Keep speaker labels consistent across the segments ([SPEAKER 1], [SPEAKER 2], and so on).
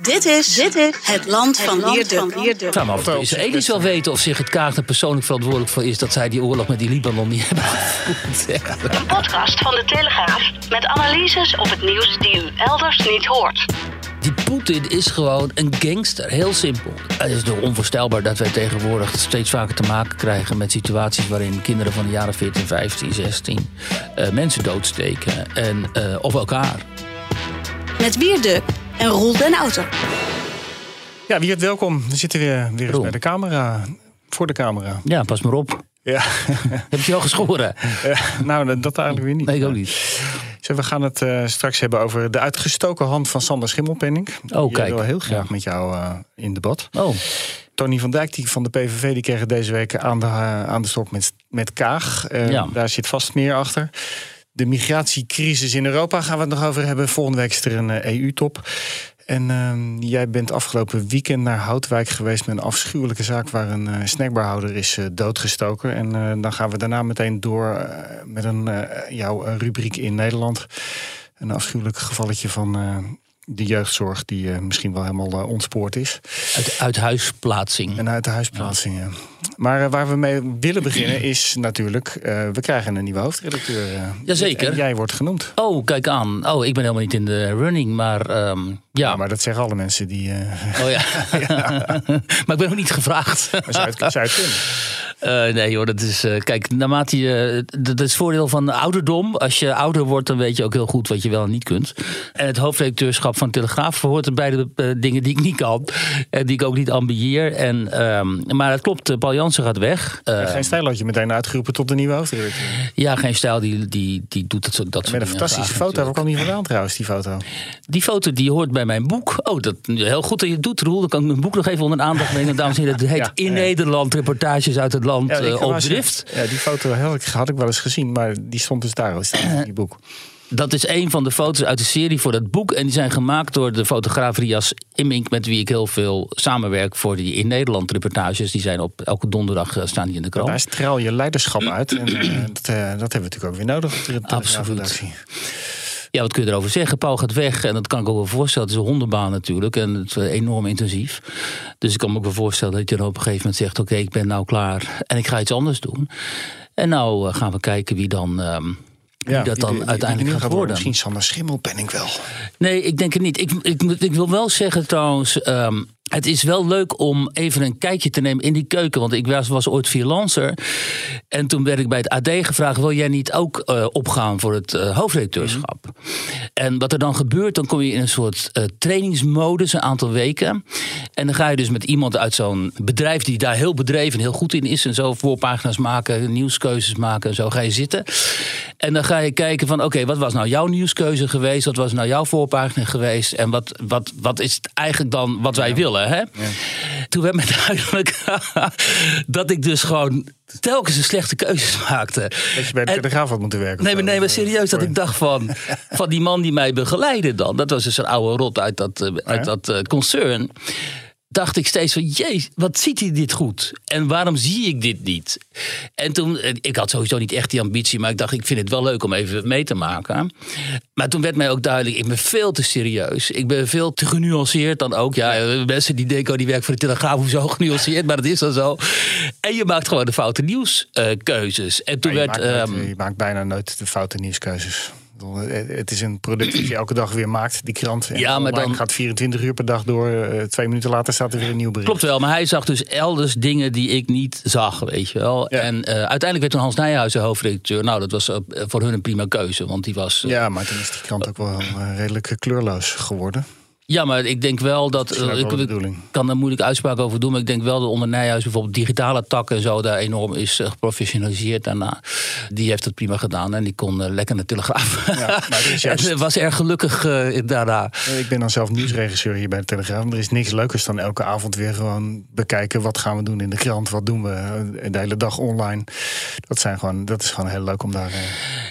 [SPEAKER 1] Dit is, dit is het land van
[SPEAKER 2] me af of de Israëli's wel weten of zich het Kaag er persoonlijk verantwoordelijk voor is dat zij die oorlog met die Libanon niet hebben gevoerd.
[SPEAKER 1] Een podcast van de Telegraaf met analyses op het nieuws die u elders niet hoort.
[SPEAKER 2] Die Poetin is gewoon een gangster, heel simpel. Het is toch onvoorstelbaar dat wij tegenwoordig steeds vaker te maken krijgen met situaties waarin kinderen van de jaren 14, 15, 16 eh, mensen doodsteken en, eh, of elkaar.
[SPEAKER 1] Met Wierde en Roel den Outer.
[SPEAKER 3] Ja, Wiert, welkom. We zitten weer, weer eens bij de camera. Voor de camera.
[SPEAKER 2] Ja, pas maar op.
[SPEAKER 3] Ja,
[SPEAKER 2] Heb je al geschoren?
[SPEAKER 3] Eh, nou, dat- eigenlijk weer niet.
[SPEAKER 2] Nee, ik ook niet.
[SPEAKER 3] Zo, we gaan het eh, straks hebben over de uitgestoken hand van Sander Schimmelpenning.
[SPEAKER 2] Oh,
[SPEAKER 3] Die
[SPEAKER 2] kijk.
[SPEAKER 3] wil heel graag
[SPEAKER 2] Ja.
[SPEAKER 3] met jou eh, in debat.
[SPEAKER 2] Oh,
[SPEAKER 3] Tony van Dijk die van de PVV die kreeg het deze week aan de, eh, aan de stok met, met Kaag. Eh,
[SPEAKER 2] Ja.
[SPEAKER 3] Daar zit vast meer achter. De migratiecrisis in Europa gaan we het nog over hebben. Volgende week is er een eh, EU-top. En ehm, jij bent afgelopen weekend naar Houtwijk geweest met een afschuwelijke zaak waar een eh, snackbarhouder is eh, doodgestoken. En dan gaan we daarna meteen door met een jouw rubriek in Nederland. Een afschuwelijk gevalletje van de jeugdzorg die eh, misschien wel helemaal eh, ontspoord is.
[SPEAKER 2] uit, uit huisplaatsing.
[SPEAKER 3] En uit de huisplaatsingen. Maar eh, waar we mee willen beginnen is natuurlijk... we krijgen een nieuwe hoofdredacteur.
[SPEAKER 2] Jazeker.
[SPEAKER 3] En jij wordt genoemd.
[SPEAKER 2] Oh, kijk aan. Oh, ik ben helemaal niet in de running, maar ehm, ja.
[SPEAKER 3] Ja, maar dat zeggen alle mensen die...
[SPEAKER 2] Oh ja. maar ik ben ook niet gevraagd.
[SPEAKER 3] zou het, zou het kunnen.
[SPEAKER 2] Eh, nee hoor, dat is. eh, kijk, naarmate je. Dat is het voordeel van ouderdom. Als je ouder wordt, dan weet je ook heel goed wat je wel en niet kunt. En het hoofdredacteurschap van Telegraaf hoort bij de eh, dingen die ik niet kan. En die ik ook niet ambieer. En, ehm, maar het klopt, eh, Paul Jansen gaat weg. Eh,
[SPEAKER 3] Geen stijl had je meteen uitgeroepen tot de nieuwe hoofdredacteur.
[SPEAKER 2] ja, geen stijl, die, die, die doet zo- dat soort
[SPEAKER 3] Met een fantastische
[SPEAKER 2] graag
[SPEAKER 3] foto. Waar kwam die vandaan trouwens, die foto?
[SPEAKER 2] Die foto die hoort bij mijn boek. Oh, dat heel goed dat je het doet, Roel. Dan kan ik mijn boek nog even onder de aandacht brengen. Dames en heren, het heet
[SPEAKER 3] Ja,
[SPEAKER 2] In
[SPEAKER 3] ja.
[SPEAKER 2] Nederland, reportages uit het land
[SPEAKER 3] ik
[SPEAKER 2] eh, op drift.
[SPEAKER 3] Ja, die foto had ik, wel eens gezien. Maar die stond dus daar al in die boek.
[SPEAKER 2] Dat is een van de foto's uit de serie voor dat boek. En die zijn gemaakt door de fotograaf Rias Immink... met wie ik heel veel samenwerk voor die in Nederland reportages. Die zijn op elke donderdag eh, staan die in de krant.
[SPEAKER 3] Daar straal je leiderschap uit. En eh, dat, eh, dat hebben we natuurlijk ook weer nodig
[SPEAKER 2] Absoluut. Ja, wat kun je erover zeggen? Paul gaat weg en dat kan ik ook wel voorstellen. Het is een hondenbaan natuurlijk en het is enorm intensief. Dus ik kan me ook wel voorstellen dat je dan op een gegeven moment zegt... oké, ik ben nou klaar en ik ga iets anders doen. En nou eh, gaan we kijken wie dan... wie dat dan
[SPEAKER 3] die- die
[SPEAKER 2] uiteindelijk gaat worden.
[SPEAKER 3] Misschien Sander Schimmelpenning wel.
[SPEAKER 2] Nee, ik denk het niet. Ik, ik, ik wil wel zeggen trouwens. ehm, het is wel leuk om even een kijkje te nemen in die keuken. Want ik was, was ooit freelancer. En toen werd ik bij het AD gevraagd: wil jij niet ook eh, opgaan voor het eh, hoofdredacteurschap? En wat er dan gebeurt, dan kom je in een soort eh, trainingsmodus een aantal weken. En dan ga je dus met iemand uit zo'n bedrijf die daar heel bedreven en heel goed in is. En zo voorpagina's maken, nieuwskeuzes maken. En zo ga je zitten. En dan ga je kijken van oké, wat was nou jouw nieuwskeuze geweest? Wat was nou jouw voorpagina geweest? En wat, wat, wat is het eigenlijk dan wat wij willen? Hè? Toen werd me duidelijk dat ik dus gewoon telkens een slechte keuzes maakte.
[SPEAKER 3] Dat je bij de Telegraaf had moeten werken.
[SPEAKER 2] Nee, maar, nee, maar serieus, dat ik dacht van, van die man die mij begeleidde dan. Dat was dus een oude rot uit dat, eh, uit dat eh, concern. Dacht ik steeds van, jeez, wat ziet hij dit goed? En waarom zie ik dit niet? En toen, eh, ik had sowieso niet echt die ambitie, maar ik dacht, ik vind het wel leuk om even mee te maken. Maar toen werd mij ook duidelijk, ik ben veel te serieus. Ik ben veel te genuanceerd dan ook. Ja, eh, mensen die denken, oh, die werkt voor de Telegraaf, hoezo genuanceerd? Maar dat is dan zo. En je maakt gewoon de foute nieuwskeuzes. en toen
[SPEAKER 3] je,
[SPEAKER 2] werd...
[SPEAKER 3] maakt nooit-
[SPEAKER 2] ehm,
[SPEAKER 3] je maakt bijna nooit de foute nieuwskeuzes. Eh, Het is een product dat je elke dag weer maakt, die krant. En
[SPEAKER 2] Ja, maar dan-
[SPEAKER 3] gaat 24 uur per dag door. eh, Twee minuten later staat er weer een nieuw bericht.
[SPEAKER 2] Klopt wel, maar hij zag dus elders dingen die ik niet zag, weet je wel.
[SPEAKER 3] Ja.
[SPEAKER 2] En eh, uiteindelijk werd toen Hans Nijhuizen hoofdredacteur. Nou, dat was voor hun een prima keuze, want die was...
[SPEAKER 3] Ja, maar toen is die krant ook wel redelijk kleurloos geworden.
[SPEAKER 2] Ja, maar ik denk wel dat. eh, ik, ik kan daar moeilijk uitspraak over doen. Maar ik denk wel dat onder Nijhuis bijvoorbeeld digitale takken en zo daar enorm is eh, geprofessionaliseerd daarna. Die heeft het prima gedaan en die kon eh, lekker naar Telegraaf.
[SPEAKER 3] Ja, maar is juist-
[SPEAKER 2] en eh, was erg gelukkig eh, daarna.
[SPEAKER 3] Ik ben dan zelf nieuwsregisseur hier bij de Telegraaf. Er is niks leukers dan elke avond weer gewoon bekijken... wat gaan we doen in de krant, wat doen we eh, de hele dag online. Dat, zijn gewoon, dat is gewoon heel leuk om daar... eh,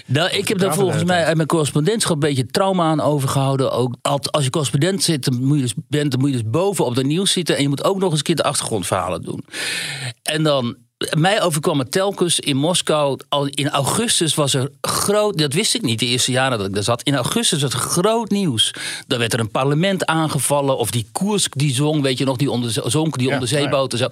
[SPEAKER 2] Nou, ik heb daar volgens mij uit mijn correspondentschap een beetje trauma aan overgehouden. Ook als je correspondent zit, dan moet je dus, bent, dan moet je dus boven op de nieuws zitten. En je moet ook nog eens een keer de achtergrondverhalen doen. En dan. Mij overkwam het telkens in Moskou. Al in augustus was er groot. Dat wist ik niet de eerste jaren dat ik daar zat. In augustus was er groot nieuws. Dan werd er een parlement aangevallen. Of die Koersk die zong. Weet je nog, die onder, zonk, die
[SPEAKER 3] Ja,
[SPEAKER 2] onderzeeboot en zo.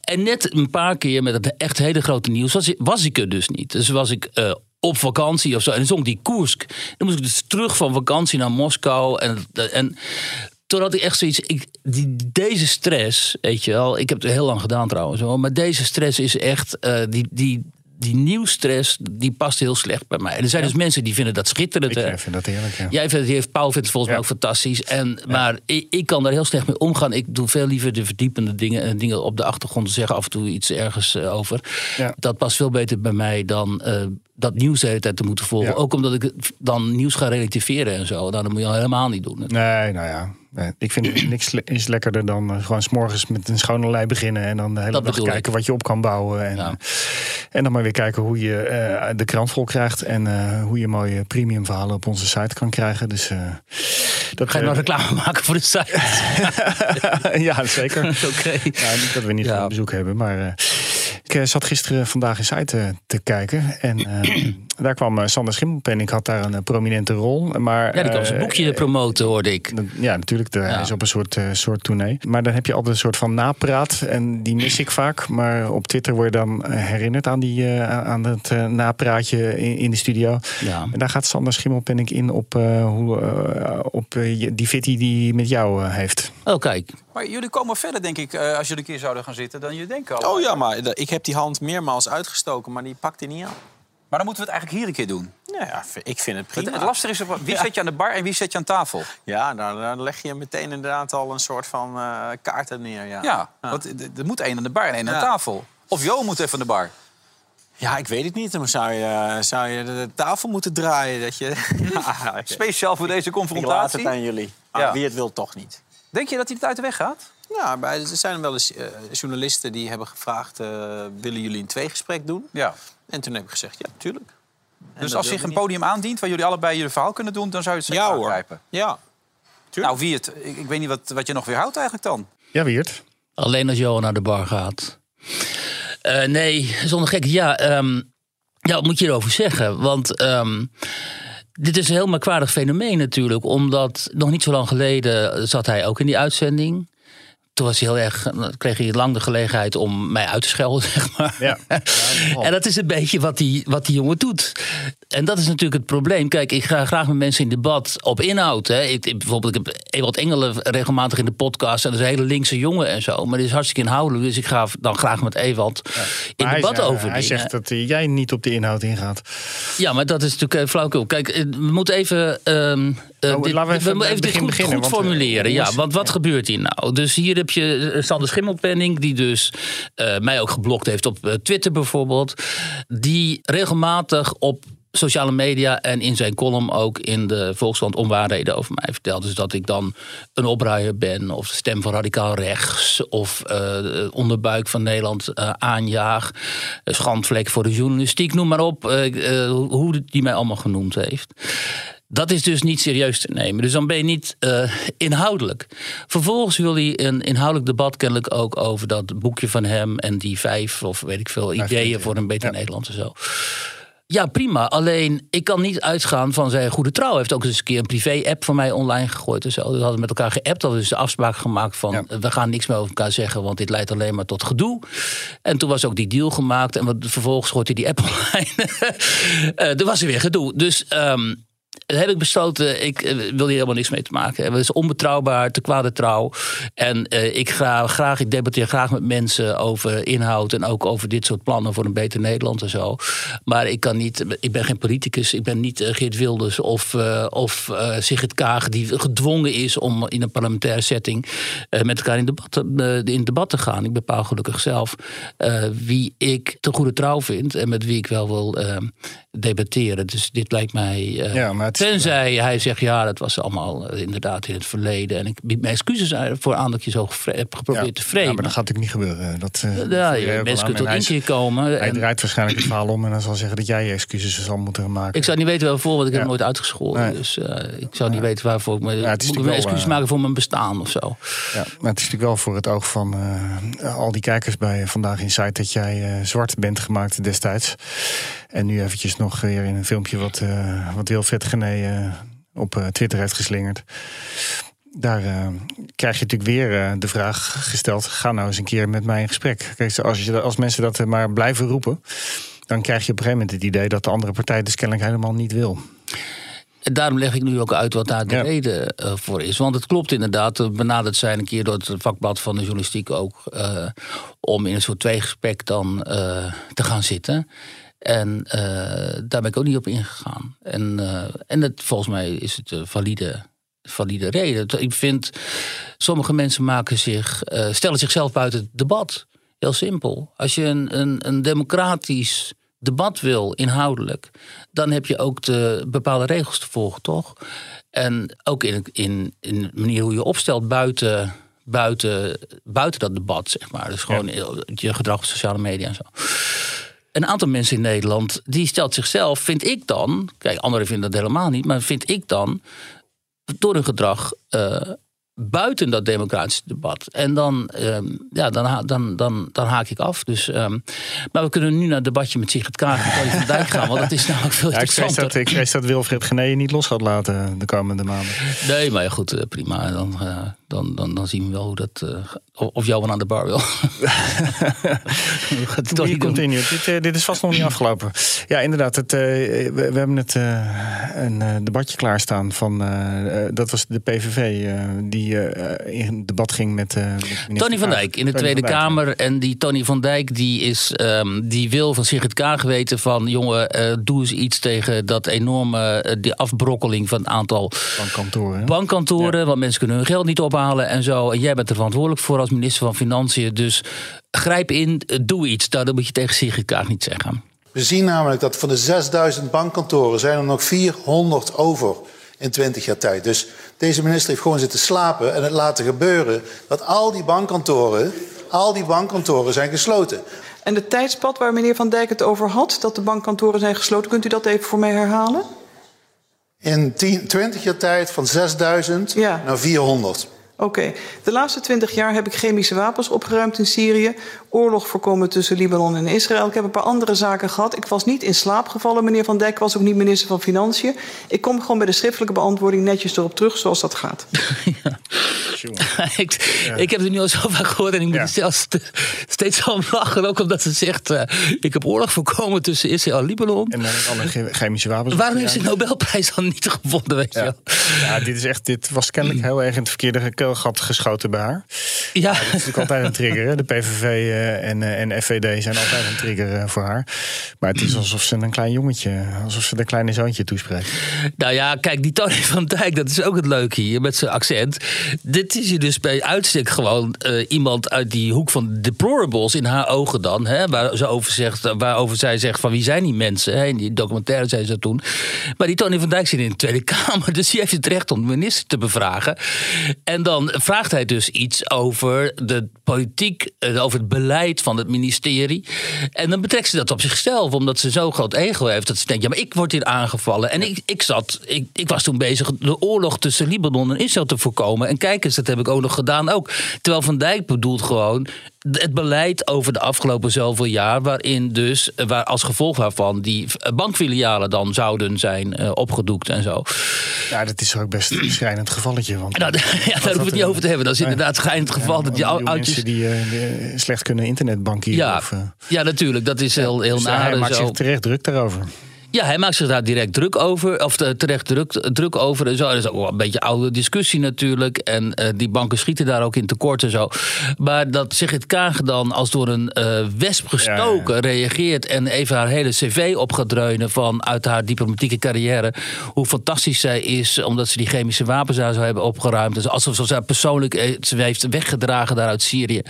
[SPEAKER 2] En net een paar keer met het echt hele grote nieuws was, ik- was ik er dus niet. Dus was ik eh, op vakantie of zo. En dan zong die Koersk. Dan moest ik dus terug van vakantie naar Moskou. En, en toen had ik echt zoiets. Ik, die, deze stress, weet je wel. Ik heb het heel lang gedaan trouwens. Maar deze stress is echt. eh, die, die, die nieuwstress, die past heel slecht bij mij. Er zijn dus mensen die vinden dat schitterend.
[SPEAKER 3] ik
[SPEAKER 2] hè.
[SPEAKER 3] eh, vind dat heerlijk, ja.
[SPEAKER 2] Jij vindt het, heeft, Paul vindt het volgens mij ook fantastisch. En, Maar ik, ik kan daar heel slecht mee omgaan. Ik doe veel liever de verdiepende dingen en dingen op de achtergrond te zeggen af en toe iets ergens eh, over. Dat past veel beter bij mij dan eh, dat nieuws de hele tijd te moeten volgen. Ook omdat ik dan nieuws ga relativeren en zo. Nou, dat moet je al helemaal niet doen.
[SPEAKER 3] Nee, nou ja. Nee, Ik vind niks le- is lekkerder dan eh, gewoon s'morgens met een schone lei beginnen. En dan de hele
[SPEAKER 2] Dat
[SPEAKER 3] dag
[SPEAKER 2] ik.
[SPEAKER 3] kijken wat je op kan bouwen. En,
[SPEAKER 2] Ja.
[SPEAKER 3] eh, en dan maar weer kijken hoe je eh, de krant vol krijgt. En eh, hoe je mooie premium verhalen op onze site kan krijgen. Dus eh, dat
[SPEAKER 2] Ga je nou
[SPEAKER 3] eh,
[SPEAKER 2] reclame maken voor de site?
[SPEAKER 3] ja, zeker.
[SPEAKER 2] Oké.
[SPEAKER 3] Ja, niet dat we niet
[SPEAKER 2] Ja.
[SPEAKER 3] veel bezoek hebben, maar eh, ik eh, zat gisteren vandaag in site eh, te kijken en eh, daar kwam eh, Sander Schimmelpenning had daar een eh, prominente rol, maar
[SPEAKER 2] Ja, die kan zijn
[SPEAKER 3] eh,
[SPEAKER 2] boekje promoten, hoorde ik.
[SPEAKER 3] Ja, natuurlijk. de- Hij
[SPEAKER 2] Ja.
[SPEAKER 3] is op een soort, eh, soort tournee. Maar dan heb je altijd een soort van napraat. En die mis ik vaak. Maar op Twitter word je dan herinnerd aan, die, eh, aan het eh, napraatje in, in de studio.
[SPEAKER 2] Ja.
[SPEAKER 3] En daar gaat Sander Schimmelpenning in op, eh, hoe, op die fitty die hij met jou heeft.
[SPEAKER 2] Oh, kijk.
[SPEAKER 4] Maar jullie komen verder, denk ik, eh, als jullie een keer zouden gaan zitten, dan je denken. al.
[SPEAKER 5] Oh ja, maar ik heb die hand meermaals uitgestoken, maar die pakt hij niet aan.
[SPEAKER 4] Maar dan moeten we het eigenlijk hier een keer doen.
[SPEAKER 5] Nou ja, ik vind het prima.
[SPEAKER 4] het lastige is, wie zet je aan de bar en wie zet je aan tafel?
[SPEAKER 5] Ja, daar, daar leg je meteen inderdaad al een soort van eh kaarten neer. Ja,
[SPEAKER 4] Ja, want er moet één aan de bar en één aan tafel. Of Jo moet even aan de bar.
[SPEAKER 5] Ja, ik weet het niet. Dan zou je, zou je de tafel moeten draaien. Dat je...
[SPEAKER 4] Speciaal voor deze
[SPEAKER 5] ik laat
[SPEAKER 4] confrontatie.
[SPEAKER 5] het aan jullie. Maar wie het wil, toch niet.
[SPEAKER 4] Denk je dat hij het uit de weg gaat?
[SPEAKER 5] Ja, er zijn wel eens eh, journalisten die hebben gevraagd... eh, willen jullie een tweegesprek doen?
[SPEAKER 4] Ja.
[SPEAKER 5] En toen heb ik gezegd, ja, tuurlijk. En
[SPEAKER 4] Dus als zich een
[SPEAKER 5] niet.
[SPEAKER 4] podium aandient waar jullie allebei jullie verhaal kunnen doen, dan zou je het
[SPEAKER 5] Ja
[SPEAKER 4] aangrijpen.
[SPEAKER 5] Ja.
[SPEAKER 4] Nou, wie het? Ik, ik weet niet wat, wat je nog weer houdt eigenlijk dan.
[SPEAKER 3] Ja, Wiert.
[SPEAKER 2] Alleen als Johan naar de bar gaat. Eh, nee, zonder gek. Ja, ehm, ja, wat moet je erover zeggen? Want ehm, dit is een heel merkwaardig fenomeen natuurlijk. Omdat nog niet zo lang geleden zat hij ook in die uitzending. Toen was hij heel erg, kreeg hij lang de gelegenheid om mij uit te schelden, zeg maar.
[SPEAKER 3] Ja.
[SPEAKER 2] En dat is een beetje wat die, wat die jongen doet. En dat is natuurlijk het probleem. Kijk, ik ga graag met mensen in debat op inhoud. Hè. Ik, ik- bijvoorbeeld, ik heb Ewald Engelen regelmatig in de podcast. En dat is een hele linkse jongen en zo. Maar die is hartstikke inhoudelijk. Dus ik ga dan graag met Ewald in
[SPEAKER 3] Maar
[SPEAKER 2] debat
[SPEAKER 3] zegt-
[SPEAKER 2] over
[SPEAKER 3] Hij
[SPEAKER 2] dingen.
[SPEAKER 3] zegt dat eh, jij niet op de inhoud ingaat.
[SPEAKER 2] Ja, maar dat is natuurlijk eh, flauwkul. Kijk, eh, we moeten even. eh,
[SPEAKER 3] Oh,
[SPEAKER 2] dit,
[SPEAKER 3] laten we even het
[SPEAKER 2] dit goed,
[SPEAKER 3] beginnen,
[SPEAKER 2] goed
[SPEAKER 3] want, eh,
[SPEAKER 2] formuleren. ja, want wat gebeurt hier nou? Dus hier heb je eh, Sander Schimmelpenning, die dus eh, mij ook geblokt heeft op eh, Twitter bijvoorbeeld. Die regelmatig op sociale media en in zijn column ook in de Volkskrant onwaarheden over mij vertelt. Dus dat ik dan een opruier ben of stem van radicaal rechts of eh, de onderbuik van Nederland eh, aanjaag. Een schandvlek voor de journalistiek, noem maar op. eh, eh, hoe die mij allemaal genoemd heeft. Dat is dus niet serieus te nemen. Dus dan ben je niet eh, inhoudelijk. Vervolgens wil hij een inhoudelijk debat kennelijk ook over dat boekje van hem en die vijf of weet ik veel ideeën
[SPEAKER 3] ideeën.
[SPEAKER 2] voor een beter
[SPEAKER 3] Ja.
[SPEAKER 2] Nederland en zo. Ja, prima. Alleen ik kan niet uitgaan van zijn goede trouw. Hij heeft ook eens een keer een privé-app voor mij online gegooid en zo. We hadden met elkaar geappt. Hadden dus de afspraak gemaakt van
[SPEAKER 3] Ja.
[SPEAKER 2] eh, we gaan niks meer over elkaar zeggen, want dit leidt alleen maar tot gedoe. En toen was ook die deal gemaakt. En wat, vervolgens gooit hij die app online. Eh, er was er weer gedoe. Dus ehm, heb ik besloten, ik eh, wil hier helemaal niks mee te maken. Het is onbetrouwbaar, te kwade trouw. En eh, ik, ga, graag, ik debatteer graag met mensen over inhoud en ook over dit soort plannen voor een beter Nederland en zo. Maar ik kan niet, ik ben geen politicus, ik ben niet eh, Geert Wilders of, of Sigrid Kaag die gedwongen is om in een parlementaire setting met elkaar in debat, in debat te gaan. Ik bepaal gelukkig zelf wie ik te goede trouw vind en met wie ik wel wil debatteren. Dus dit lijkt mij.
[SPEAKER 3] Ja, maar het
[SPEAKER 2] Tenzij hij zegt, ja, dat was allemaal eh, inderdaad in het verleden. En ik bied mijn excuses voor aan dat ik je zo heb geprobeerd te framen.
[SPEAKER 3] Ja, maar dat gaat natuurlijk niet gebeuren. Dat, eh,
[SPEAKER 2] Ja,
[SPEAKER 3] je
[SPEAKER 2] mensen kunnen tot inkeer komen.
[SPEAKER 3] Hij
[SPEAKER 2] En
[SPEAKER 3] draait waarschijnlijk het verhaal om en dan zal zeggen dat jij je excuses zal moeten maken.
[SPEAKER 2] ik zou niet weten waarvoor, want ik heb
[SPEAKER 3] Ja.
[SPEAKER 2] hem nooit uitgescholden.
[SPEAKER 3] Nee.
[SPEAKER 2] Dus eh, ik zou niet weten waarvoor. Ik me,
[SPEAKER 3] het is
[SPEAKER 2] moet excuses maken voor mijn bestaan of zo.
[SPEAKER 3] Ja, maar het is natuurlijk wel voor het oog van al die kijkers bij Vandaag in Site dat jij zwart bent gemaakt destijds. En nu eventjes nog weer in een filmpje wat, wat Wilfred Gené eh, op eh, Twitter heeft geslingerd. Daar eh, krijg je natuurlijk weer de vraag gesteld: ga nou eens een keer met mij in gesprek. Kijk, als, je, als mensen dat maar blijven roepen, dan krijg je op een gegeven moment het idee dat de andere partij dus kennelijk helemaal niet wil.
[SPEAKER 2] En daarom leg ik nu ook uit wat daar de
[SPEAKER 3] Ja.
[SPEAKER 2] reden voor is. Want het klopt inderdaad, benaderd zijn een keer door het vakblad van de journalistiek ook... om in een soort tweegesprek dan te gaan zitten. En eh, daar ben ik ook niet op ingegaan. En, eh, en het, volgens mij is het een valide, valide reden. Ik vind, sommige mensen maken zich, eh, stellen zichzelf buiten het debat. Heel simpel. Als je een, een, een democratisch debat wil, inhoudelijk, dan heb je ook de bepaalde regels te volgen, toch? En ook in, in, in de manier hoe je opstelt buiten, buiten, buiten dat debat, zeg maar. Dus gewoon je gedrag op sociale media en zo. Een aantal mensen in Nederland, die stelt zichzelf, vind ik dan... Kijk, anderen vinden dat helemaal niet, maar vind ik dan... door hun gedrag eh, buiten dat democratische debat. En dan, ehm, ja, dan, dan, dan, dan haak ik af. Dus, ehm, maar we kunnen nu naar het debatje met Sigrid Kaag en Tony van Dijk gaan... want dat is namelijk veel
[SPEAKER 3] Ja, ik, vrees
[SPEAKER 2] interessanter.
[SPEAKER 3] dat, ik vrees dat Wilfred Gené je niet los gaat laten de komende maanden.
[SPEAKER 2] Nee, maar ja, goed, eh, prima. Dan, eh, dan, dan, dan zien we wel hoe dat... eh, of- of Johan aan de bar wil. Toch.
[SPEAKER 3] Dit, eh, dit is vast nog niet afgelopen. Ja, inderdaad. Het, eh, we, we hebben net een debatje klaarstaan van. dat was de PVV die in debat ging met.
[SPEAKER 2] Tony van. Dijk in de
[SPEAKER 3] Tony
[SPEAKER 2] Tweede Kamer. En die Tony van Dijk die, is, ehm, die wil van Sigrid Kaag weten van... jongen, doe eens iets tegen dat enorme die afbrokkeling van het aantal
[SPEAKER 3] Van kantoren. hè?
[SPEAKER 2] bankkantoren. Want mensen kunnen hun geld niet ophalen en zo. En jij bent er verantwoordelijk voor als minister van Financiën. Dus grijp in, eh, doe iets. Dat moet je tegen Sigrid niet zeggen.
[SPEAKER 6] We zien namelijk dat van de 6000 bankkantoren zijn er nog 400 over in 20 jaar tijd. Dus deze minister heeft gewoon zitten slapen en het laten gebeuren dat al die bankkantoren, al die bankkantoren zijn gesloten.
[SPEAKER 7] En het tijdspad waar meneer Van Dijk het over had, dat de bankkantoren zijn gesloten, kunt u dat even voor mij herhalen?
[SPEAKER 6] In 10, 20 jaar tijd van 6000
[SPEAKER 7] Ja.
[SPEAKER 6] naar 400.
[SPEAKER 7] Oké. De laatste twintig jaar heb ik chemische wapens opgeruimd in Syrië. Oorlog voorkomen tussen Libanon en Israël. Ik heb een paar andere zaken gehad. Ik was niet in slaap gevallen. Meneer Van Dijk was ook niet minister van Financiën. Ik kom gewoon bij de schriftelijke beantwoording netjes erop terug zoals dat gaat.
[SPEAKER 2] ik, ik heb het nu al zo vaak gehoord en ik moet
[SPEAKER 3] Ja.
[SPEAKER 2] zelfs st- steeds om lachen. Ook omdat ze zegt, eh, ik heb oorlog voorkomen tussen Israël en Libanon.
[SPEAKER 3] En dan alle che- chemische wapens.
[SPEAKER 2] Waarom heeft ze de. Nobelprijs dan niet gevonden, weet je
[SPEAKER 3] Ja.
[SPEAKER 2] wel?
[SPEAKER 3] ja, dit is echt. Dit was kennelijk heel erg in het verkeerde keelgat geschoten bij haar.
[SPEAKER 2] Ja,
[SPEAKER 3] Dat is natuurlijk altijd een trigger. Hè? De PVV eh, en, eh, en FVD zijn altijd een trigger eh, voor haar. Maar het is alsof ze een klein jongetje, alsof ze een kleine zoontje toespreekt.
[SPEAKER 2] nou ja, kijk, die Tony van Dijk, dat is ook het leuke hier met zijn accent. Dit is hier dus bij uitstek gewoon iemand uit die hoek van deplorables in haar ogen dan. Hè, waar ze over zegt, waarover zij zegt van wie zijn die mensen. Hè, in die documentaire zei ze dat toen. Maar die Tony van Dijk zit in de Tweede Kamer, dus die heeft het recht om de minister te bevragen. En dan vraagt hij dus iets over de politiek, eh, over het beleid van het ministerie. En dan betrekt ze dat op zichzelf, omdat ze zo'n groot ego heeft. Dat ze denkt, ja, maar ik word hier aangevallen. En ik, ik zat, ik, ik was toen bezig de oorlog tussen Libanon en Israël te voorkomen. En kijk eens, dat heb ik ook nog gedaan ook. Terwijl Van Dijk bedoelt gewoon het beleid over de afgelopen zoveel jaar, waarin dus, eh, waar als gevolg waarvan die eh, bankfilialen dan zouden zijn eh, opgedoekt en zo.
[SPEAKER 3] Ja, dat is ook best een schrijnend gevalletje. Want
[SPEAKER 2] Nou, ja, daar hoeven we het niet over te hebben. Dat is inderdaad schijnend het geval dat
[SPEAKER 3] die
[SPEAKER 2] oudjes.
[SPEAKER 3] mensen die slecht kunnen internetbankieren.
[SPEAKER 2] Ja,
[SPEAKER 3] Of,
[SPEAKER 2] ja, natuurlijk. Dat is heel, heel
[SPEAKER 3] dus
[SPEAKER 2] naar
[SPEAKER 3] hij
[SPEAKER 2] en
[SPEAKER 3] maakt
[SPEAKER 2] zo.
[SPEAKER 3] zich terecht druk daarover.
[SPEAKER 2] Ja, hij maakt zich daar direct druk over. Of te- terecht druk, druk over. En zo. Dat is ook wel een beetje oude discussie natuurlijk. En eh, die banken schieten daar ook in tekort en zo. Maar dat Sigrid Kaag dan als door een eh, wesp gestoken reageert... en even haar hele cv op gaat dreunen vanuit haar diplomatieke carrière... hoe fantastisch zij is, omdat ze die chemische wapens daar zou hebben opgeruimd. Dus alsof ze haar persoonlijk eh, ze heeft weggedragen daar uit Syrië.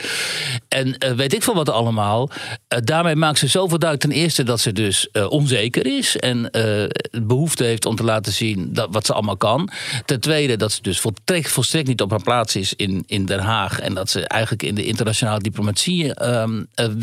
[SPEAKER 2] En eh, weet ik veel wat allemaal. Eh, daarmee maakt ze zoveel duidelijk ten eerste dat ze dus eh, onzeker is... en eh, behoefte heeft om te laten zien dat, wat ze allemaal kan. Ten tweede dat ze dus volstrekt, volstrekt niet op haar plaats is in, in Den Haag... en dat ze eigenlijk in de internationale diplomatie eh,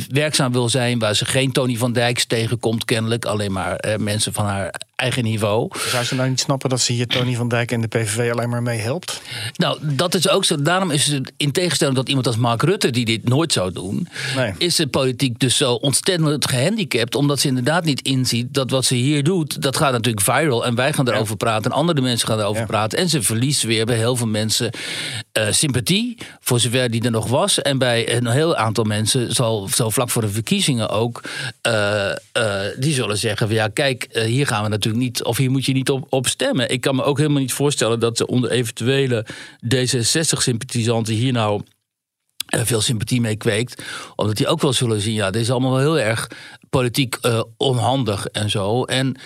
[SPEAKER 2] werkzaam wil zijn... waar ze geen Tony van Dijks tegenkomt kennelijk. Alleen maar eh, mensen van haar eigen niveau.
[SPEAKER 3] Zou ze nou niet snappen dat ze hier Tony van Dijk en de PVV alleen maar mee helpt?
[SPEAKER 2] Nou, dat is ook zo. Daarom is het in tegenstelling tot iemand als Mark Rutte, die dit nooit zou doen,
[SPEAKER 3] Nee.
[SPEAKER 2] is de politiek dus zo ontzettend gehandicapt, omdat ze inderdaad niet inziet dat wat ze hier doet, dat gaat natuurlijk viral en wij gaan erover praten en andere mensen gaan erover praten en ze verliest weer bij heel veel mensen eh, sympathie, voor zover die er nog was. En bij een heel aantal mensen, zal, zo vlak voor de verkiezingen ook, eh, eh, die zullen zeggen: van, ja, kijk, hier gaan we natuurlijk niet, of hier moet je niet op, op stemmen. Ik kan me ook helemaal niet voorstellen dat ze onder eventuele D66-sympathisanten hier nou veel sympathie mee kweekt. Omdat die ook wel zullen zien, ja, dit is allemaal wel heel erg politiek eh, onhandig en zo. En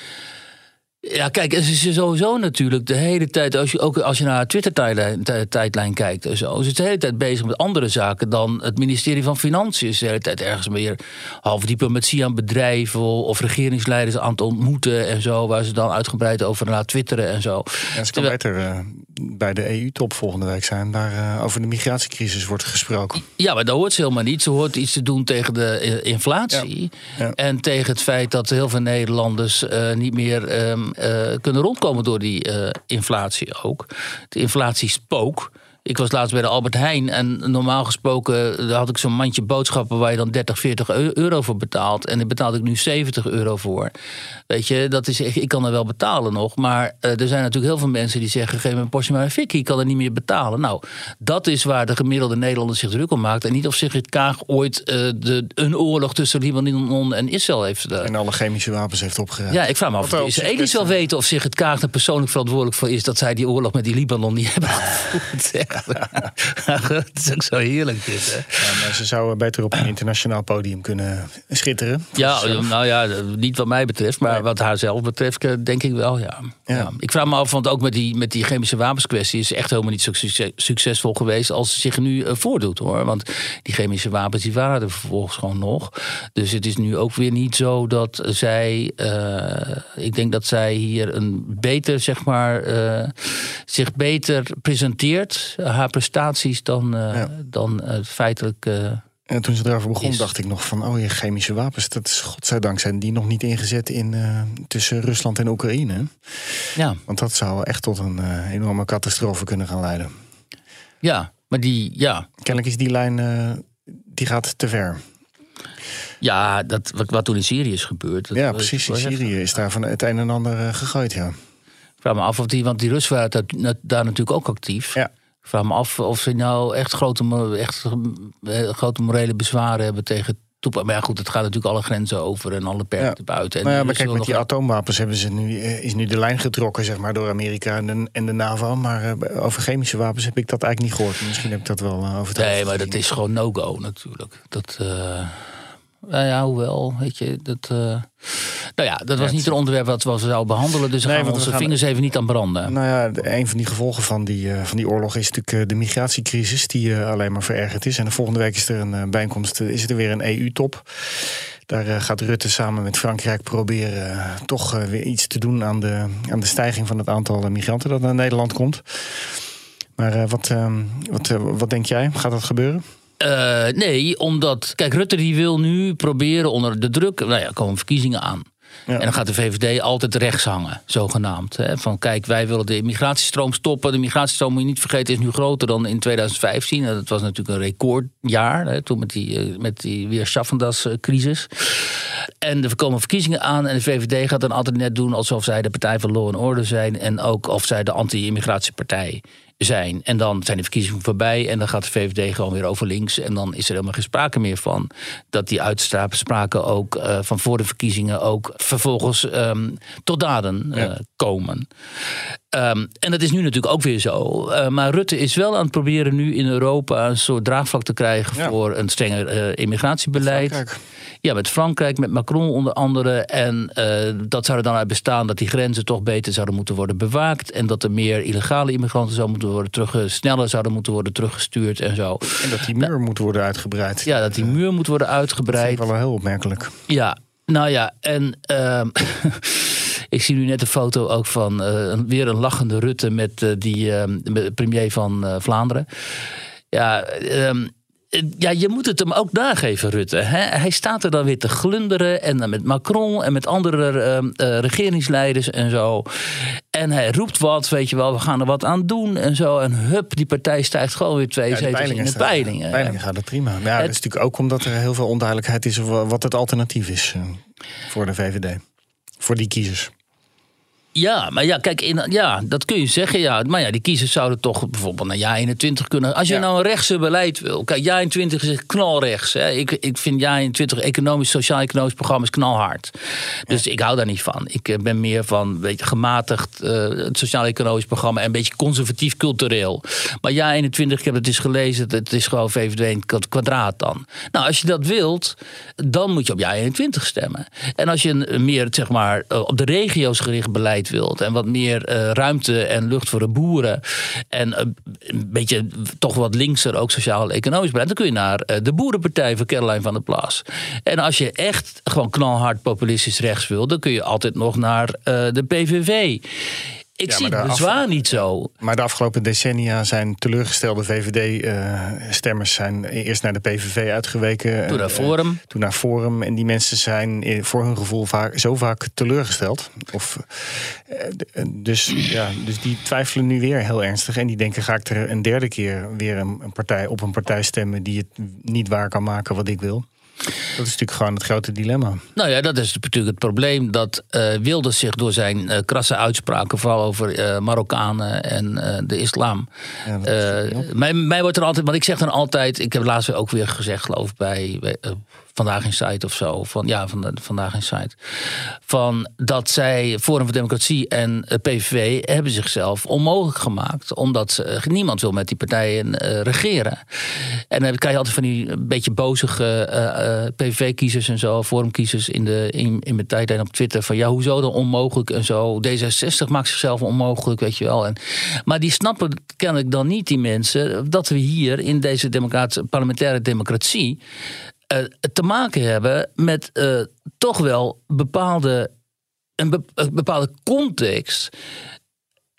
[SPEAKER 2] ja, kijk, het is sowieso natuurlijk de hele tijd, als je, ook als je naar haar Twitter-tijdlijn tij- tijdlijn kijkt en zo, is het de hele tijd bezig met andere zaken dan het ministerie van Financiën. Is de hele tijd ergens meer half diplomatie aan bedrijven of regeringsleiders aan het ontmoeten en zo, waar ze dan uitgebreid over laat twitteren en zo.
[SPEAKER 3] Ja, ze kan beter eh, bij de EU-top volgende week zijn. Daar eh, over de migratiecrisis wordt gesproken.
[SPEAKER 2] Ja, maar dat hoort ze helemaal niet. Ze hoort iets te doen tegen de eh, inflatie.
[SPEAKER 3] Ja. Ja.
[SPEAKER 2] En tegen het feit dat heel veel Nederlanders niet meer ehm, eh, kunnen rondkomen door die eh, inflatie ook. De inflatiespook. Ik was laatst bij de Albert Heijn en normaal gesproken eh, had ik zo'n mandje boodschappen waar je dan 30, 40 eu- euro voor betaalt. En daar betaalde ik nu 70 euro voor. Weet je, dat is, ik kan er wel betalen nog. Maar eh, er zijn natuurlijk heel veel mensen die zeggen: geef me een portie maar een fikkie, ik kan er niet meer betalen. Nou, dat is waar de gemiddelde Nederlander zich druk om maakt. En niet of Sigrid Kaag ooit eh, de, een oorlog tussen Libanon en Israël heeft.
[SPEAKER 3] En alle chemische wapens heeft opgeruimd.
[SPEAKER 2] ja, ik vraag me af of de Israëli's wel weten of Sigrid Kaag er persoonlijk verantwoordelijk voor is dat zij die oorlog met die Libanon niet hebben gevoerd. Het is ook zo heerlijk dit, hè?
[SPEAKER 3] Ja, maar ze zouden beter op een internationaal podium kunnen schitteren.
[SPEAKER 2] Ja,
[SPEAKER 3] Dus,
[SPEAKER 2] nou ja, niet wat mij betreft, maar
[SPEAKER 3] Nee.
[SPEAKER 2] wat haar zelf betreft, eh, denk ik wel, ja.
[SPEAKER 3] Ja.
[SPEAKER 2] Ja. Ik vraag me af, want ook met die, met die chemische wapenskwestie is echt helemaal niet zo succes- succesvol geweest als ze zich nu eh, voordoet, hoor. Want die chemische wapens, die waren er vervolgens gewoon nog. Dus het is nu ook weer niet zo dat zij, eh, ik denk dat zij hier een beter, zeg maar, eh, zich beter presenteert, haar prestaties, dan, eh,
[SPEAKER 3] Ja.
[SPEAKER 2] dan eh, feitelijk... eh,
[SPEAKER 3] En toen ze erover begon,
[SPEAKER 2] Is-
[SPEAKER 3] dacht ik nog van... oh je chemische wapens, dat is godzijdank zijn die nog niet ingezet in, tussen Rusland en Oekraïne.
[SPEAKER 2] ja.
[SPEAKER 3] Want dat zou echt tot een enorme catastrofe kunnen gaan leiden.
[SPEAKER 2] ja, maar die, ja,
[SPEAKER 3] Kennelijk is die lijn, die gaat te ver.
[SPEAKER 2] Ja, dat, wat, wat toen in Syrië is gebeurd. dat
[SPEAKER 3] ja, precies. In Syrië is daar van het een en ander gegooid, ja.
[SPEAKER 2] Ik vraag me af of die, want die Russen waren daar natuurlijk ook actief.
[SPEAKER 3] Ja.
[SPEAKER 2] Ik vraag me af of ze nou echt grote, echt, eh, grote morele bezwaren hebben tegen toepa- Maar ja, goed, het gaat natuurlijk alle grenzen over en alle perken
[SPEAKER 3] Ja.
[SPEAKER 2] te buiten. En
[SPEAKER 3] Nou ja, maar kijk, met die atoomwapens hebben ze nu, eh, is nu de lijn getrokken zeg maar, door Amerika en de, en de NAVO. Maar eh, over chemische wapens heb ik dat eigenlijk niet gehoord. Misschien heb ik dat wel over het
[SPEAKER 2] Nee, maar dat is gewoon no-go natuurlijk. Dat, nou ja, hoewel, weet je, dat... eh, nou ja, dat was niet een onderwerp wat we zouden behandelen. Dus
[SPEAKER 3] Nee,
[SPEAKER 2] gaan we onze
[SPEAKER 3] gaan-
[SPEAKER 2] vingers even niet aan branden.
[SPEAKER 3] Nou ja, een van die gevolgen van die, eh, van die oorlog is natuurlijk eh, de migratiecrisis, die alleen maar verergerd is. En de volgende week is er een bijeenkomst, is er weer een EU-top. Daar gaat Rutte samen met Frankrijk proberen toch weer iets te doen aan de, aan de stijging van het aantal migranten dat naar Nederland komt. Maar wat, eh, wat, wat denk jij? Gaat dat gebeuren?
[SPEAKER 2] Eh, nee, omdat. Kijk, Rutte die wil nu proberen onder de druk. Nou ja, komen verkiezingen aan.
[SPEAKER 3] Ja.
[SPEAKER 2] En dan gaat de VVD altijd rechts hangen, zogenaamd. Hè? Van kijk, wij willen de migratiestroom stoppen. De migratiestroom, moet je niet vergeten, is nu groter dan in 2015. En dat was natuurlijk een recordjaar, hè, toen met die, eh, met die weer Schaffendas-crisis. En er komen verkiezingen aan en de VVD gaat dan altijd net doen alsof zij de partij van law and order zijn. En ook of zij de anti-immigratiepartij zijn. En dan zijn de verkiezingen voorbij en dan gaat de VVD gewoon weer over links. En dan is er helemaal geen sprake meer van dat die uitspraken ook uh, van voor de verkiezingen ook vervolgens um, tot daden uh, ja. komen. Um, en dat is nu natuurlijk ook weer zo. Uh, maar Rutte is wel aan het proberen nu in Europa een soort draagvlak te krijgen ja. voor een strenger immigratiebeleid. Ja, met Frankrijk, met Macron onder andere. En uh, dat zou er dan uit bestaan dat die grenzen toch beter zouden moeten worden bewaakt. En dat er meer illegale immigranten zouden moeten worden terug, sneller zouden moeten worden teruggestuurd en zo.
[SPEAKER 3] En dat die muur nou, moet worden uitgebreid.
[SPEAKER 2] Ja, dat die muur moet worden uitgebreid.
[SPEAKER 3] Dat is wel heel opmerkelijk.
[SPEAKER 2] Ja, nou ja, en uh, ik zie nu net een foto ook van uh, weer een lachende Rutte met uh, die premier van Vlaanderen. Ja, um, ja, je moet het hem ook nageven, Rutte. Hè? Hij staat er dan weer te glunderen. En dan met Macron en met andere uh, regeringsleiders en zo. En hij roept wat, weet je wel, we gaan er wat aan doen en zo. En hup, die partij stijgt gewoon weer twee ja, zetels in de peilingen.
[SPEAKER 3] De peilingen gaat het prima. Ja, het, dat is natuurlijk ook omdat er heel veel onduidelijkheid is... wat het alternatief is voor de VVD. Voor die kiezers.
[SPEAKER 2] Ja, maar ja, kijk, in, ja, dat kun je zeggen. Ja. Maar ja, die kiezers zouden toch bijvoorbeeld naar jaar 21 kunnen. Als je ja. nou een rechtse beleid wil. Kijk, jaar 21 is knalrechts. Hè. Ik, ik vind jaar 21 economisch, sociaal-economisch programma's knalhard. Dus ja. ik hou daar niet van. Ik ben meer van beetje gematigd uh, het sociaal-economisch programma. En een beetje conservatief cultureel. Maar jaar 21, ik heb het eens gelezen. Het is gewoon VVD in het kwadraat dan. Nou, als je dat wilt, dan moet je op jaar 21 stemmen. En als je een, meer, zeg maar, op de regio's gericht beleid wilt. En wat meer uh, ruimte en lucht voor de boeren. En uh, een beetje toch wat linkser, ook sociaal-economisch beleid. Dan kun je naar uh, de Boerenpartij van Caroline van der Plas. En als je echt gewoon knalhard populistisch rechts wil, dan kun je altijd nog naar de PVV. Ik ja, zie het bezwaar niet zo.
[SPEAKER 3] Maar de afgelopen decennia zijn teleurgestelde VVD-stemmers zijn eerst naar de PVV uitgeweken.
[SPEAKER 2] Toen naar Forum. Uh,
[SPEAKER 3] toen naar Forum. En die mensen zijn voor hun gevoel vaak, zo vaak teleurgesteld. Of, uh, dus, ja, dus die twijfelen nu weer heel ernstig. En die denken, ga ik er een derde keer weer een, een partij, op een partij stemmen die het niet waar kan maken wat ik wil. Dat is natuurlijk gewoon het grote dilemma.
[SPEAKER 2] Nou ja, dat is natuurlijk het probleem dat uh, Wilders zich door zijn uh, krasse uitspraken, vooral over uh, Marokkanen en de islam. Ja, mij, mij wordt er altijd, want ik zeg dan altijd, ik heb laatst ook weer gezegd, geloof ik, bij, bij Vandaag in Site of zo. Van, ja, van Vandaag in Site. Van dat zij Forum voor Democratie en PVV hebben zichzelf onmogelijk gemaakt. Omdat ze, niemand wil met die partijen uh, regeren. En dan krijg je altijd van die beetje bozige uh, PVV-kiezers en zo, Forumkiezers in, de, in, in mijn tijd en op Twitter. Van ja, hoezo dan onmogelijk en zo. D66 maakt zichzelf onmogelijk, weet je wel. En, maar die snappen kennelijk dan niet, die mensen, dat we hier in deze parlementaire democratie te maken hebben met uh, toch wel bepaalde, een, be een bepaalde context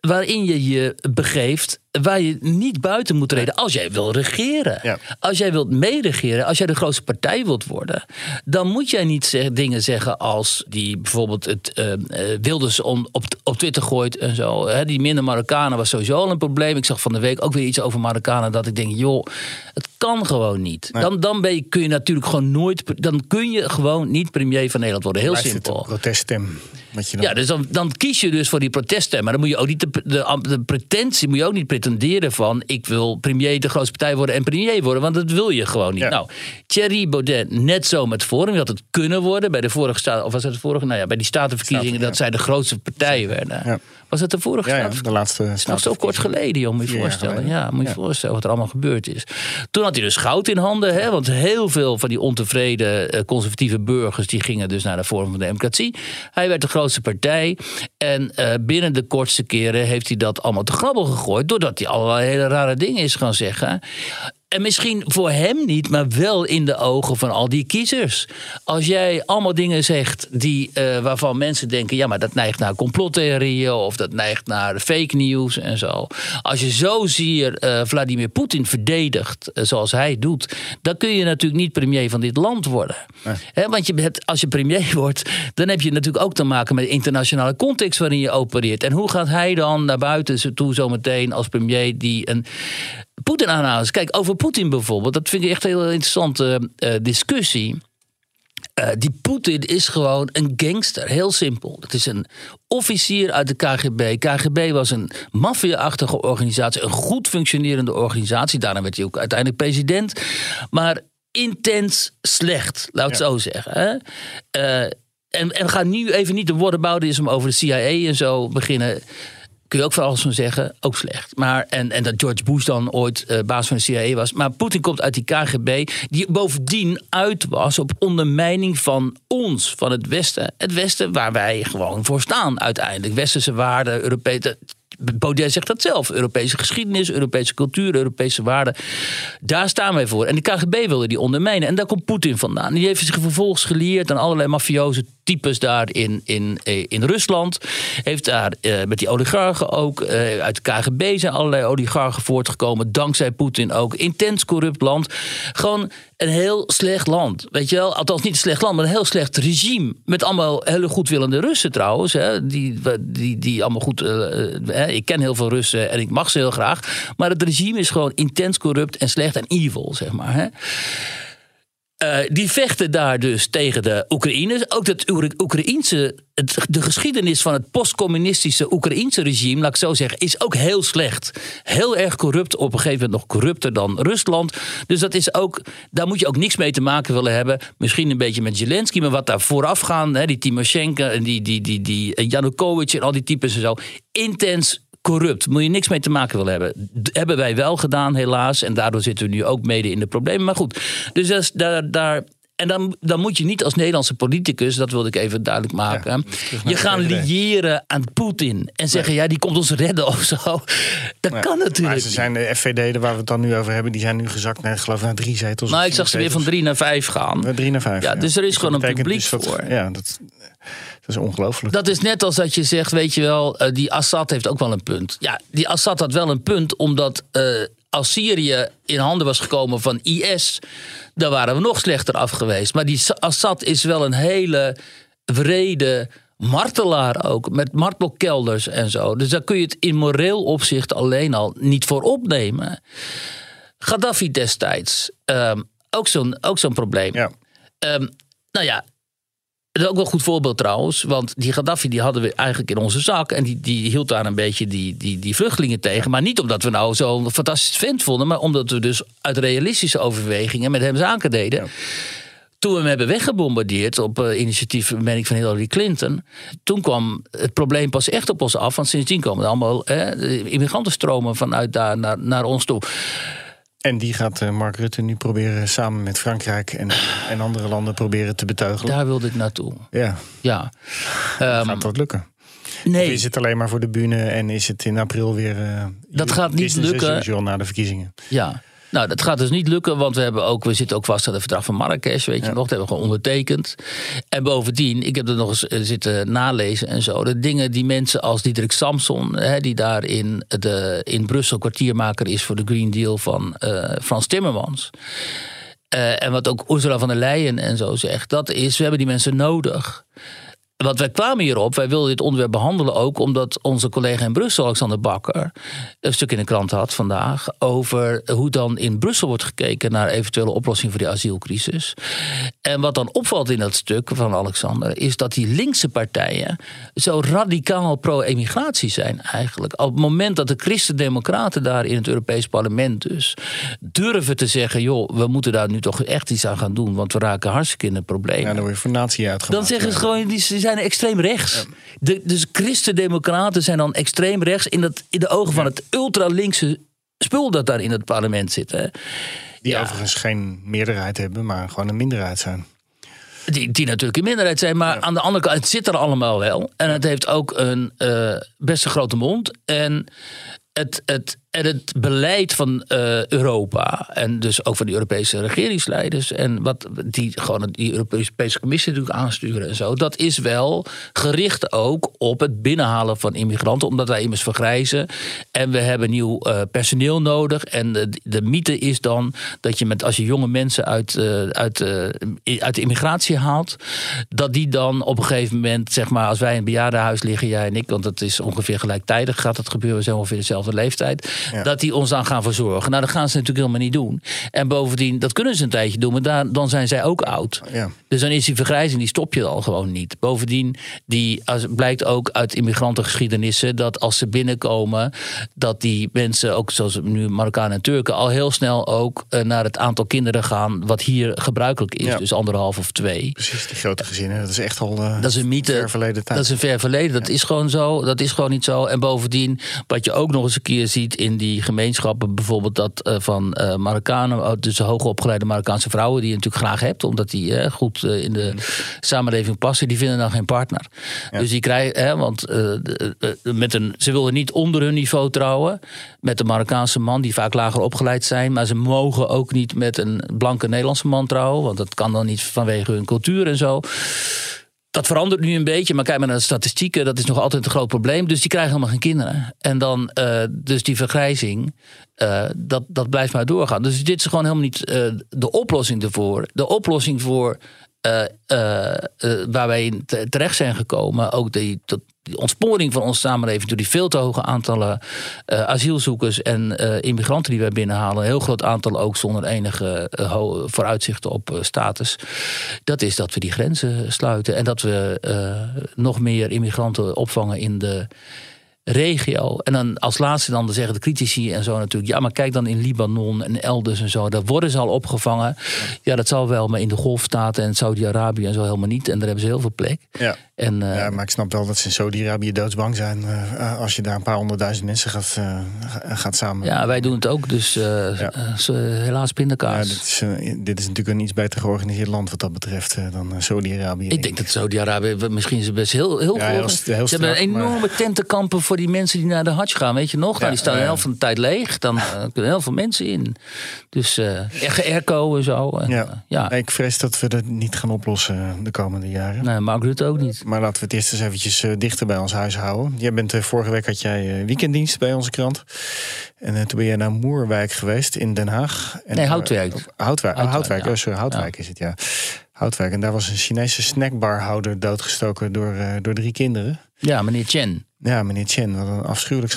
[SPEAKER 2] waarin je je begeeft waar je niet buiten moet treden als jij wil regeren. Ja. Als jij wilt meeregeren, als jij de grootste partij wilt worden, dan moet jij niet zeg, dingen zeggen als die bijvoorbeeld het uh, Wilders on, op, op Twitter gooit en zo. He, die minder Marokkanen was sowieso al een probleem. Ik zag van de week ook weer iets over Marokkanen dat ik denk, joh, het kan gewoon niet. Nee. Dan, dan ben je, kun je natuurlijk gewoon nooit, dan kun je gewoon niet premier van Nederland worden. Heel
[SPEAKER 3] Blijft
[SPEAKER 2] simpel.
[SPEAKER 3] proteststem.
[SPEAKER 2] Dan... Ja, dus dan, dan, kies je dus voor die proteststem. Maar dan moet je ook niet de, de, de pretentie moet je ook niet pretenderen van ik wil premier de grootste partij worden en premier worden, want dat wil je gewoon niet. Ja. Nou, Thierry Baudet net zo met Forum, dat het kunnen worden bij de vorige staat of was het de vorige? Nou ja, bij die statenverkiezingen Staten, dat zij de grootste partij werden. Ja. Was het de vorige
[SPEAKER 3] ja, ja, de laatste
[SPEAKER 2] Dat is zo kort geleden, joh, moet je voorstellen. Ja, moet je ja. voorstellen wat er allemaal gebeurd is. Toen had hij dus goud in handen, hè, want heel veel van die ontevreden uh, conservatieve burgers die gingen dus naar de Forum van Democratie. Hij werd de grootste partij en uh, binnen de kortste keren heeft hij dat allemaal te grabbel gegooid, doordat hij allerlei hele rare dingen is gaan zeggen. En misschien voor hem niet, maar wel in de ogen van al die kiezers. Als jij allemaal dingen zegt die, uh, waarvan mensen denken: ja, maar dat neigt naar complottheorieën of dat neigt naar fake news en zo. Als je zo ziet uh, Vladimir Poetin verdedigt uh, zoals hij doet, dan kun je natuurlijk niet premier van dit land worden. Nee. He, want je hebt, als je premier wordt, dan heb je natuurlijk ook te maken met de internationale context waarin je opereert. En hoe gaat hij dan naar buiten toe zometeen als premier die een Poetin aanhouders. Kijk, over Poetin bijvoorbeeld, dat vind ik echt een heel interessante uh, discussie. Eh, die Poetin is gewoon een gangster, heel simpel. Het is een officier uit de KGB. KGB was een maffia-achtige organisatie, een goed functionerende organisatie. Daarna werd hij ook uiteindelijk president. Maar intens slecht, laat ik het zo zeggen. Hè? Eh, en, en we gaan nu even niet de woordenboudisme over de CIA en zo beginnen kun je ook van alles van zeggen, ook slecht. Maar, en, en dat George Bush dan ooit uh, baas van de CIA was. Maar Poetin komt uit die KGB, die bovendien uit was op ondermijning van ons, van het Westen. Het Westen waar wij gewoon voor staan uiteindelijk. Westerse waarden, Europese Baudet zegt dat zelf. Europese geschiedenis, Europese cultuur, Europese waarden. Daar staan wij voor. En de KGB wilde die ondermijnen. En daar komt Poetin vandaan. Die heeft zich vervolgens gelieerd aan allerlei mafioze types daar in, in, eh, in Rusland. Heeft daar eh, met die oligarchen ook. Eh, uit de KGB zijn allerlei oligarchen voortgekomen. Dankzij Poetin ook. Intens corrupt land. Gewoon een heel slecht land. Weet je wel? Althans niet een slecht land, maar een heel slecht regime. Met allemaal hele goedwillende Russen trouwens. Hè? Die, die, die allemaal goed. Uh, ik ken heel veel Russen en ik mag ze heel graag. Maar het regime is gewoon intens corrupt en slecht en evil, zeg maar. Hè? Uh, die vechten daar dus tegen de Oekraïners. Ook dat Oekraïense, de geschiedenis van het postcommunistische Oekraïense regime, laat ik zo zeggen, is ook heel slecht. Heel erg corrupt, op een gegeven moment nog corrupter dan Rusland. Dus dat is ook, daar moet je ook niks mee te maken willen hebben. Misschien een beetje met Zelensky, maar wat daar vooraf gaan, hè, die Timoshenko en die, die, die, die Janukovic en al die types en zo. Intens corrupt. Moet je niks mee te maken willen hebben. hebben wij wel gedaan, helaas. En daardoor zitten we nu ook mede in de problemen. Maar goed, dus daar, daar, en dan, dan moet je niet als Nederlandse politicus, dat wilde ik even duidelijk maken, je gaan liëren aan Poetin en zeggen, ja, die komt ons redden of zo. Dat kan natuurlijk. Maar
[SPEAKER 3] ze zijn de FVD, waar we het dan nu over hebben, die zijn nu gezakt naar, geloof naar drie zetels.
[SPEAKER 2] Nou, ik zag ze weer van drie naar vijf gaan.
[SPEAKER 3] Van drie naar vijf.
[SPEAKER 2] Ja, dus er is gewoon een publiek dus voor.
[SPEAKER 3] Ja, dat, dat is ongelooflijk.
[SPEAKER 2] Dat is net als dat je zegt, weet je wel, uh, die Assad heeft ook wel een punt. Ja, die Assad had wel een punt, omdat uh, als Syrië in handen was gekomen van IS, dan waren we nog slechter af geweest. Maar die Assad is wel een hele wrede martelaar ook, met martelkelders en zo. Dus daar kun je het in moreel opzicht alleen al niet voor opnemen. Gaddafi destijds, um, ook zo'n zo'n probleem.
[SPEAKER 3] Ja.
[SPEAKER 2] Um, nou ja, dat is ook wel een goed voorbeeld trouwens. Want die Gaddafi die hadden we eigenlijk in onze zak. En die, die hield daar een beetje die, die, die vluchtelingen tegen. Maar niet omdat we nou zo'n fantastisch vent vonden. Maar omdat we dus uit realistische overwegingen met hem zaken deden. Toen we hem hebben weggebombardeerd op uh, initiatief ben ik, van Hillary Clinton. Toen kwam het probleem pas echt op ons af. Want sindsdien komen er allemaal eh, immigranten vanuit daar naar, naar ons toe.
[SPEAKER 3] En die gaat eh, Mark Rutte nu proberen samen met Frankrijk en, en andere landen proberen te beteugelen.
[SPEAKER 2] Daar wilde ik naartoe.
[SPEAKER 3] Ja.
[SPEAKER 2] ja.
[SPEAKER 3] Um, gaat dat lukken? Nee. Of is het alleen maar voor de bühne en is het in april weer. Uh,
[SPEAKER 2] dat gaat niet lukken.
[SPEAKER 3] na de verkiezingen.
[SPEAKER 2] Ja. Nou, dat gaat dus niet lukken, want we, hebben ook, we zitten ook vast aan het verdrag van Marrakesh, weet je nog. Dat hebben we gewoon ondertekend. En bovendien, ik heb er nog eens eh, zitten nalezen en zo. De dingen die mensen als Diederik Samson, hè, die daar in, de, in Brussel kwartiermaker is voor de Green Deal van uh, Frans Timmermans. Uh, en wat ook Ursula van der Leyen en zo zegt, dat is, we hebben die mensen nodig. Want wij kwamen hierop, wij wilden dit onderwerp behandelen ook omdat onze collega in Brussel, Alexander Bakker, een stuk in de krant had vandaag over hoe dan in Brussel wordt gekeken naar eventuele oplossing voor die asielcrisis. En wat dan opvalt in dat stuk van Alexander, is dat die linkse partijen zo radicaal pro-emigratie zijn eigenlijk. Op het moment dat de Christen-Democraten daar in het Europees Parlement dus durven te zeggen, joh, we moeten daar nu toch echt iets aan gaan doen, want we raken hartstikke in het probleem. Ja,
[SPEAKER 3] dan word je voor natie uitgemaakt.
[SPEAKER 2] Dan zeggen ze gewoon, die zijn extreem rechts. De, dus christen-democraten zijn dan extreem rechts in, dat, in de ogen van het ultralinkse spul dat daar in het parlement zit. Hè.
[SPEAKER 3] Die overigens geen meerderheid hebben, maar gewoon een minderheid zijn.
[SPEAKER 2] Die, die natuurlijk een minderheid zijn, maar aan de andere kant, het zit er allemaal wel. En het heeft ook een uh, best een grote mond. En het, het, en het beleid van uh, Europa en dus ook van de Europese regeringsleiders en wat die gewoon die Europese Commissie natuurlijk aansturen en zo, dat is wel gericht ook op het binnenhalen van immigranten, omdat wij immers vergrijzen en we hebben nieuw uh, personeel nodig. En de, de mythe is dan dat je met als je jonge mensen uit, uh, uit, uit de immigratie haalt, dat die dan op een gegeven moment, zeg maar, als wij in een bejaardenhuis liggen, jij en ik, want dat is ongeveer gelijktijdig gaat het gebeuren, we zijn ongeveer dezelfde leeftijd dat die ons dan gaan verzorgen. Nou, dat gaan ze natuurlijk helemaal niet doen. En bovendien, dat kunnen ze een tijdje doen, maar daar, dan zijn zij ook oud.
[SPEAKER 3] Ja.
[SPEAKER 2] Dus dan is die vergrijzing, die stop je al gewoon niet. Bovendien, die, als, blijkt ook uit immigrantengeschiedenissen dat als ze binnenkomen, dat die mensen, ook zoals nu Marokkanen en Turken, al heel snel ook eh, naar het aantal kinderen gaan wat hier gebruikelijk is.
[SPEAKER 3] Ja.
[SPEAKER 2] Dus anderhalf of twee.
[SPEAKER 3] Precies, die grote gezinnen. Dat is echt al eh,
[SPEAKER 2] Dat is een mythe.
[SPEAKER 3] ver verleden tijd.
[SPEAKER 2] Dat is een ver verleden. Dat is gewoon zo. Dat is gewoon niet zo. En bovendien, wat je ook nog eens een keer ziet in die gemeenschappen, bijvoorbeeld dat eh, van eh Marokkanen, oh, dus hoogopgeleide Marokkaanse vrouwen, die je natuurlijk graag hebt, omdat die eh, goed in de
[SPEAKER 3] Mm.
[SPEAKER 2] samenleving passen, die vinden dan geen partner. Dus die krijgen, hè, want met een, ze willen niet onder hun niveau trouwen met een Marokkaanse man, die vaak lager opgeleid zijn, maar ze mogen ook niet met een blanke Nederlandse man trouwen, want dat kan dan niet vanwege hun cultuur en zo. Dat verandert nu een beetje, maar kijk maar naar de statistieken, dat is nog altijd een groot probleem. Dus die krijgen helemaal geen kinderen. En dan, eh, dus die vergrijzing, eh, dat, dat blijft maar doorgaan. Dus dit is gewoon helemaal niet eh, de oplossing ervoor. De oplossing voor waar wij in te- terecht zijn gekomen, ook die, ontsporing van onze samenleving door die veel te hoge aantallen eh, asielzoekers en eh, immigranten die wij binnenhalen, een heel groot aantal ook zonder enige eh, vooruitzichten op eh, status, dat is dat we die grenzen sluiten en dat we eh, nog meer immigranten opvangen in de regio. En dan als laatste dan zeggen de critici en zo natuurlijk... ja, maar kijk dan in Libanon en elders en zo... daar worden ze al opgevangen. Ja, dat zal wel, maar in de Golfstaten en Saudi-Arabië en zo helemaal niet. En daar hebben ze heel veel plek.
[SPEAKER 3] Ja.
[SPEAKER 2] En, eh,
[SPEAKER 3] ja, maar ik snap wel dat ze in Saudi-Arabië doodsbang zijn eh, als je daar een paar honderdduizend mensen gaat, ga- gaat samen.
[SPEAKER 2] ja, wij doen het ook, dus
[SPEAKER 3] Ja.
[SPEAKER 2] helaas
[SPEAKER 3] Ja,
[SPEAKER 2] pindakaas.
[SPEAKER 3] dit, is, dit is natuurlijk een iets beter georganiseerd land wat dat betreft dan Saudi-Arabië.
[SPEAKER 2] ik denk dat Saudi-Arabië misschien is best heel, heel,
[SPEAKER 3] Ja, heel heel
[SPEAKER 2] Ze hebben
[SPEAKER 3] maar-
[SPEAKER 2] enorme tentenkampen voor die mensen die naar de Hajj gaan, weet je nog? Nou,
[SPEAKER 3] Ja,
[SPEAKER 2] die staan
[SPEAKER 3] ja,
[SPEAKER 2] de
[SPEAKER 3] ja.
[SPEAKER 2] helft van de tijd leeg. Dan kunnen heel veel mensen in. Dus airco en zo. En,
[SPEAKER 3] Ja.
[SPEAKER 2] ja.
[SPEAKER 3] Ik vrees dat we dat niet gaan oplossen de komende jaren.
[SPEAKER 2] Nee, Mark Rutte ook niet.
[SPEAKER 3] Maar laten we het eerst eens eventjes eh, dichter bij ons huis houden. Jij bent, eh, vorige week had jij eh, weekenddienst bij onze krant. En toen ben je naar Moerwijk geweest in Den Haag. En,
[SPEAKER 2] Nee,
[SPEAKER 3] eh,
[SPEAKER 2] Houtwijk.
[SPEAKER 3] Houtwijk, oh,
[SPEAKER 2] Houtwijk,
[SPEAKER 3] Houtwijk.
[SPEAKER 2] ja.
[SPEAKER 3] Oh, sorry, Houtwijk is het, ja. Houtwijk. En daar was een Chinese snackbarhouder doodgestoken door, door drie kinderen.
[SPEAKER 2] Ja, meneer Chen.
[SPEAKER 3] Ja, meneer Chen, wat een afschuwelijk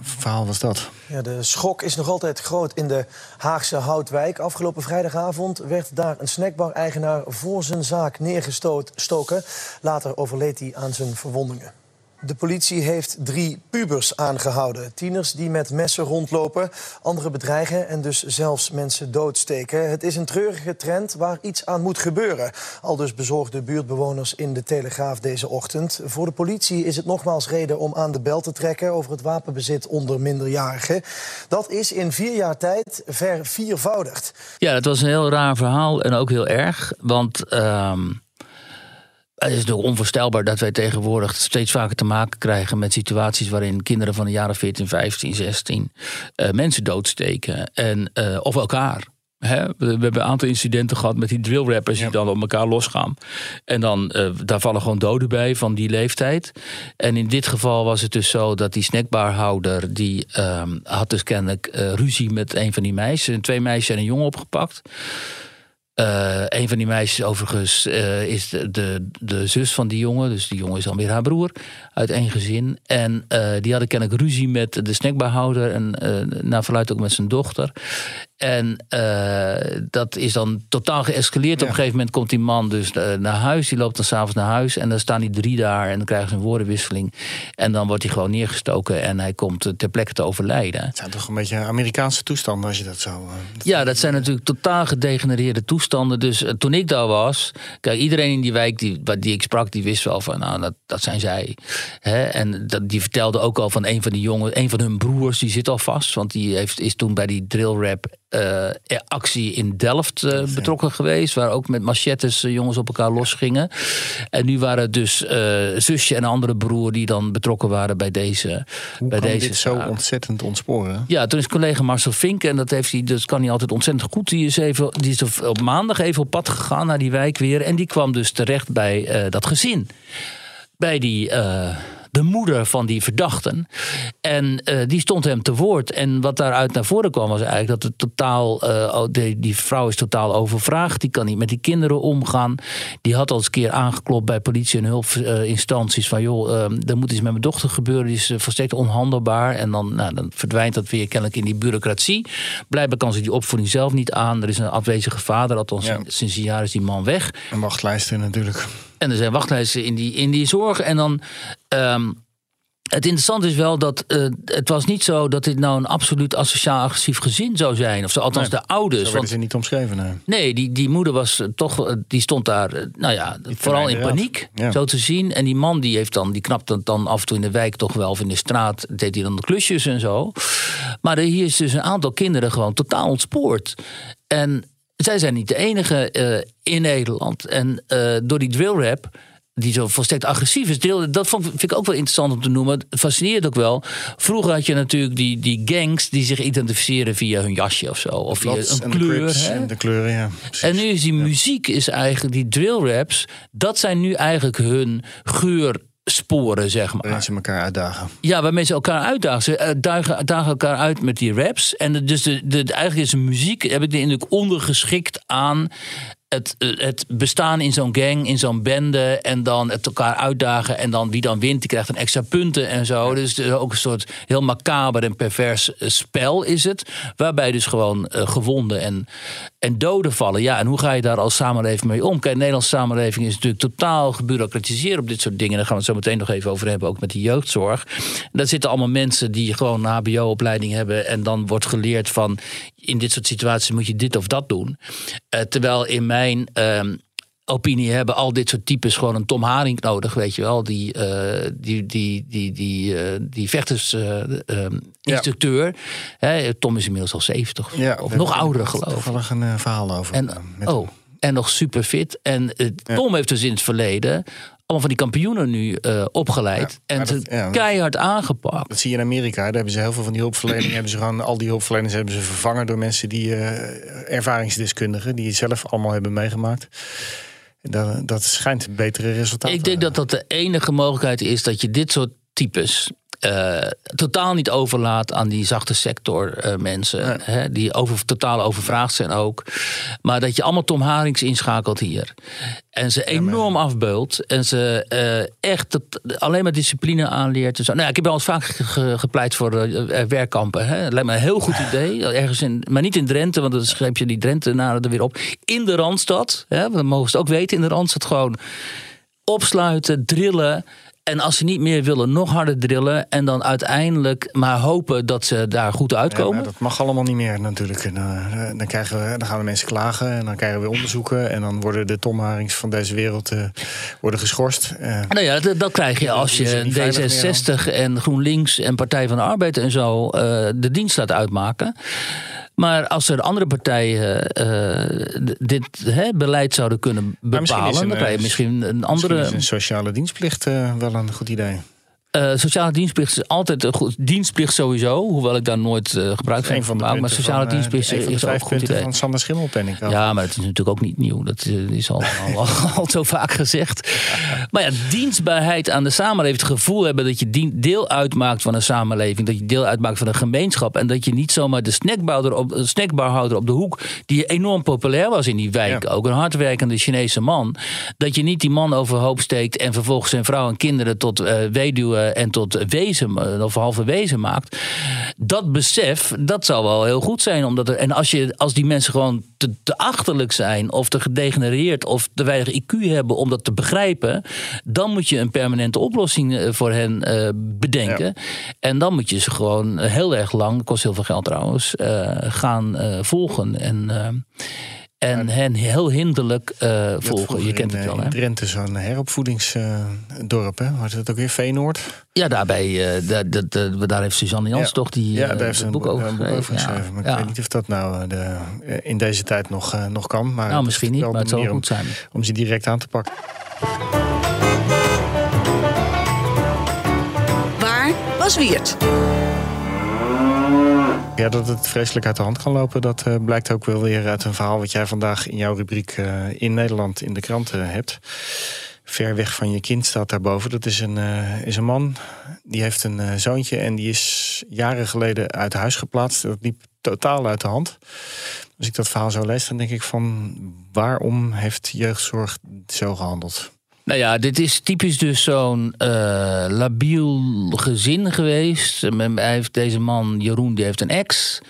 [SPEAKER 3] verhaal was dat.
[SPEAKER 8] Ja, de schok is nog altijd groot in de Haagse Houtwijk. Afgelopen vrijdagavond werd daar een snackbar-eigenaar voor zijn zaak neergestoken. Later overleed hij aan zijn verwondingen. De politie heeft drie pubers aangehouden. Tieners die met messen rondlopen, anderen bedreigen en dus zelfs mensen doodsteken. Het is een treurige trend waar iets aan moet gebeuren. Al dus bezorgde buurtbewoners in de Telegraaf deze ochtend. Voor de politie is het nogmaals reden om aan de bel te trekken over het wapenbezit onder minderjarigen. Dat is in vier jaar tijd verviervoudigd.
[SPEAKER 2] Ja, dat was een heel raar verhaal en ook heel erg. Want ehm, het is toch onvoorstelbaar dat wij tegenwoordig steeds vaker te maken krijgen met situaties waarin kinderen van de jaren 14, 15, 16 eh, mensen doodsteken. En, eh, of elkaar. Hè? We, we hebben een aantal incidenten gehad met die drillrappers die dan op elkaar losgaan. En dan, eh, daar vallen gewoon doden bij van die leeftijd. En in dit geval was het dus zo dat die snackbarhouder... die ehm, had dus kennelijk eh, ruzie met een van die meisjes. En twee meisjes en een jongen opgepakt. Eh, een van die meisjes overigens eh, is de, de, zus van die jongen. Dus die jongen is dan weer haar broer uit één gezin. En eh, die hadden kennelijk ruzie met de snackbarhouder. En naar verluidt ook met zijn dochter. En eh, dat is dan totaal geëscaleerd. Op een gegeven moment komt die man dus eh, naar huis. Die loopt dan s'avonds naar huis. En dan staan die drie daar. En dan krijgen ze een woordenwisseling. En dan wordt hij gewoon neergestoken. En hij komt eh, ter plekke te overlijden.
[SPEAKER 3] Het zijn toch een beetje Amerikaanse toestanden als je dat zo...
[SPEAKER 2] Ja, dat zijn natuurlijk totaal gedegenereerde toestanden. Dus toen ik daar was, kijk, iedereen in die wijk die, die ik sprak, die wist wel van, nou, dat, dat zijn zij. Hè? En dat, die vertelde ook al van een van die jongen, een van hun broers, die zit al vast. Want die heeft, is toen bij die drillrap eh, actie in Delft eh, betrokken geweest. Waar ook met machettes eh, jongens op elkaar losgingen. En nu waren het dus eh, zusje en andere broer die dan betrokken waren bij deze,
[SPEAKER 3] Hoe
[SPEAKER 2] bij
[SPEAKER 3] kan
[SPEAKER 2] deze
[SPEAKER 3] dit zo ontzettend ontsporen?
[SPEAKER 2] Ja, toen is collega Marcel Vink, en dat, heeft hij, dat kan hij altijd ontzettend goed. Die is, even, die is op maandag even op pad gegaan naar die wijk weer. En die kwam dus terecht bij eh, dat gezin. Bij die, eh, de moeder van die verdachten. En eh, die stond hem te woord. En wat daaruit naar voren kwam was eigenlijk dat het totaal, eh, die, die vrouw is totaal overvraagd. Die kan niet met die kinderen omgaan. Die had al eens een keer aangeklopt bij politie en hulpinstanties van joh, eh, er moet iets met mijn dochter gebeuren. Die is eh, volstrekt onhandelbaar. En dan, nou, dan verdwijnt dat weer kennelijk in die bureaucratie. Blijkbaar kan ze die opvoeding zelf niet aan. Er is een afwezige vader, althans
[SPEAKER 3] Ja.
[SPEAKER 2] sinds een jaar is die man weg.
[SPEAKER 3] Een wachtlijsten natuurlijk.
[SPEAKER 2] En er zijn wachtlijsten in die, in die zorg. En dan. ehm, het interessante is wel dat eh, het was niet zo dat dit nou een absoluut asociaal-agressief gezin zou zijn. Of zo, althans
[SPEAKER 3] Nee,
[SPEAKER 2] de ouders.
[SPEAKER 3] Zo werden ze niet omschreven. Nee.
[SPEAKER 2] Nee, die, die moeder was eh, toch, eh, die stond daar, nou ja, vooral in paniek,
[SPEAKER 3] Ja.
[SPEAKER 2] zo te zien. En die man die heeft dan, die knapt dan, dan af en toe in de wijk toch wel, of in de straat, deed hij dan de klusjes en zo. Maar er- hier is dus een aantal kinderen gewoon totaal ontspoord. En zij zijn niet de enige eh, in Nederland. En eh, door die drill rap die zo volstrekt agressief is. Drill, dat vond, vind ik ook wel interessant om te noemen. Het fascineert ook wel. Vroeger had je natuurlijk die, die gangs die zich identificeren via hun jasje of zo. Of via een kleur.
[SPEAKER 3] En de kleuren, ja. precies.
[SPEAKER 2] En nu is die muziek, is eigenlijk die drill raps, dat zijn nu eigenlijk hun geursporen, zeg maar.
[SPEAKER 3] Waarin ze elkaar uitdagen.
[SPEAKER 2] Ja, waarmee ze elkaar uitdagen. Ze eh, dagen, dagen elkaar uit met die raps. En dus de, de, eigenlijk is de muziek, heb ik de indruk, ondergeschikt aan het, eh, het bestaan in zo'n gang, in zo'n bende. En dan het elkaar uitdagen. En dan wie dan wint, die krijgt een extra punten en zo. Dus ook een soort heel macaber en pervers eh, spel is het. Waarbij dus gewoon eh, gewonden en, en doden vallen. Ja, en hoe ga je daar als samenleving mee om? Kijk, de Nederlandse samenleving is natuurlijk totaal gebureaucratiseerd op dit soort dingen. Daar gaan we het zo meteen nog even over hebben, ook met die jeugdzorg. En daar zitten allemaal mensen die gewoon een HBO-opleiding hebben. En dan wordt geleerd van in dit soort situaties moet je dit of dat doen. Eh, terwijl in mijn ehm, opinie hebben al dit soort types gewoon een Tom Haring nodig, weet je wel. Die, eh, die, die, die, die, eh, die vechtersinstructeur. Hè, Tom is inmiddels al 70
[SPEAKER 3] Ja,
[SPEAKER 2] of nog ouder geloof ik.
[SPEAKER 3] Toevallig een verhaal over.
[SPEAKER 2] En, oh, en nog super fit. En Tom heeft dus in het verleden allemaal van die kampioenen nu eh, opgeleid. en ze
[SPEAKER 3] dat- ja, dat-
[SPEAKER 2] keihard aangepakt.
[SPEAKER 3] Dat zie je in Amerika. Daar hebben ze heel veel van die hulpverlening. hebben ze gewoon, al die hulpverleners hebben ze vervangen door mensen die eh, ervaringsdeskundigen, die het zelf allemaal hebben meegemaakt. Dat, dat schijnt betere resultaten.
[SPEAKER 2] Ik denk dat dat de enige mogelijkheid is dat je dit soort types eh, totaal niet overlaat aan die zachte sector eh, mensen. Hè, die over, totaal overvraagd zijn ook. Maar dat je allemaal Tom Harings inschakelt hier. En ze enorm afbeult. En ze eh, echt tot- alleen maar discipline aanleert. En zo. Nou, ja, ik heb wel eens vaak ge- ge- gepleit voor werkkampen. Hè. Het lijkt me een heel goed idee. Ergens in, maar niet in Drenthe, want dan schreef je die Drentenaren er weer op. In de Randstad. Hè, we mogen het ook weten. In de Randstad gewoon opsluiten, drillen. En als ze niet meer willen, nog harder drillen. En dan uiteindelijk maar hopen dat ze daar goed
[SPEAKER 3] Ja,
[SPEAKER 2] uitkomen.
[SPEAKER 3] maar dat mag allemaal niet meer natuurlijk. En, eh, dan, krijgen we, dan gaan de mensen klagen en dan krijgen we onderzoeken. En dan worden de Tom Harings van deze wereld eh, worden geschorst. Eh,
[SPEAKER 2] Nou ja, dat, dat krijg je als je
[SPEAKER 3] niet veilig meer
[SPEAKER 2] D66 en GroenLinks en Partij van de Arbeid en zo de dienst laat uitmaken. Maar als er andere partijen eh, dit hè, beleid zouden kunnen
[SPEAKER 3] misschien
[SPEAKER 2] bepalen,
[SPEAKER 3] een,
[SPEAKER 2] dan krijg je
[SPEAKER 3] eh,
[SPEAKER 2] misschien een
[SPEAKER 3] misschien
[SPEAKER 2] andere.
[SPEAKER 3] is een sociale dienstplicht eh, wel een goed idee.
[SPEAKER 2] Eh, sociale dienstplicht is altijd een goed. Dienstplicht sowieso, hoeveel ik daar nooit eh, gebruik van
[SPEAKER 3] van
[SPEAKER 2] gemaakt. Maar sociale
[SPEAKER 3] van, eh,
[SPEAKER 2] dienstplicht is ook goed
[SPEAKER 3] punten
[SPEAKER 2] idee.
[SPEAKER 3] van Sander Schimmelpenning.
[SPEAKER 2] Ja, maar het is natuurlijk ook niet nieuw. Dat is al, al, al, zo vaak gezegd. Maar ja, dienstbaarheid aan de samenleving. Het gevoel hebben dat je deel uitmaakt van een samenleving. Dat je deel uitmaakt van een gemeenschap. En dat je niet zomaar de snackbouwer op, de snackbarhouder op de hoek. die enorm populair was in die wijk.
[SPEAKER 3] Ja.
[SPEAKER 2] Ook een hardwerkende Chinese man. Dat je niet die man overhoop steekt. en vervolgens zijn vrouw en kinderen tot eh weduwe en tot wezen. eh, of halve wezen maakt. Dat besef, dat zou wel heel goed zijn. Omdat er, en als, je, als die mensen gewoon te, te achterlijk zijn. of te gedegenereerd. of te weinig IQ hebben om dat te begrijpen. dan moet je een permanente oplossing eh, voor hen eh, bedenken. En dan moet je ze gewoon heel erg lang. kost heel veel geld trouwens. eh, gaan eh, volgen. En. Eh, en hen heel hinderlijk eh, volgen. Je kent
[SPEAKER 3] in,
[SPEAKER 2] het wel,
[SPEAKER 3] eh,
[SPEAKER 2] hè?
[SPEAKER 3] Drenthe zo'n heropvoedingsdorp, hè? Wordt het ook weer Veenoord?
[SPEAKER 2] Ja, daarbij, eh, daar, heeft Suzanne Jans
[SPEAKER 3] Ja.
[SPEAKER 2] toch die,
[SPEAKER 3] ja,
[SPEAKER 2] eh,
[SPEAKER 3] daar heeft ze
[SPEAKER 2] het
[SPEAKER 3] een
[SPEAKER 2] boek over geschreven.
[SPEAKER 3] over geschreven.
[SPEAKER 2] Ja.
[SPEAKER 3] Maar
[SPEAKER 2] Ja.
[SPEAKER 3] ik weet niet of dat nou eh, de, eh, in deze tijd nog, eh, nog kan. Maar
[SPEAKER 2] Nou, misschien
[SPEAKER 3] is
[SPEAKER 2] niet,
[SPEAKER 3] wel
[SPEAKER 2] maar het zal
[SPEAKER 3] manier
[SPEAKER 2] goed zijn.
[SPEAKER 3] Om, om ze direct aan te pakken.
[SPEAKER 9] Waar was Wiert?
[SPEAKER 3] Ja, dat het vreselijk uit de hand kan lopen, dat eh, blijkt ook wel weer uit een verhaal wat jij vandaag in jouw rubriek eh, in Nederland in de krant eh, hebt. Ver weg van je kind staat daarboven. Dat is een, eh, is een man, die heeft een zoontje... en die is jaren geleden uit huis geplaatst. Dat liep totaal uit de hand. Als ik dat verhaal zo lees, dan denk ik van... waarom heeft jeugdzorg zo gehandeld?
[SPEAKER 2] Nou ja, dit is typisch dus zo'n eh, labiel gezin geweest. Hij heeft, deze man, Jeroen, die heeft een ex.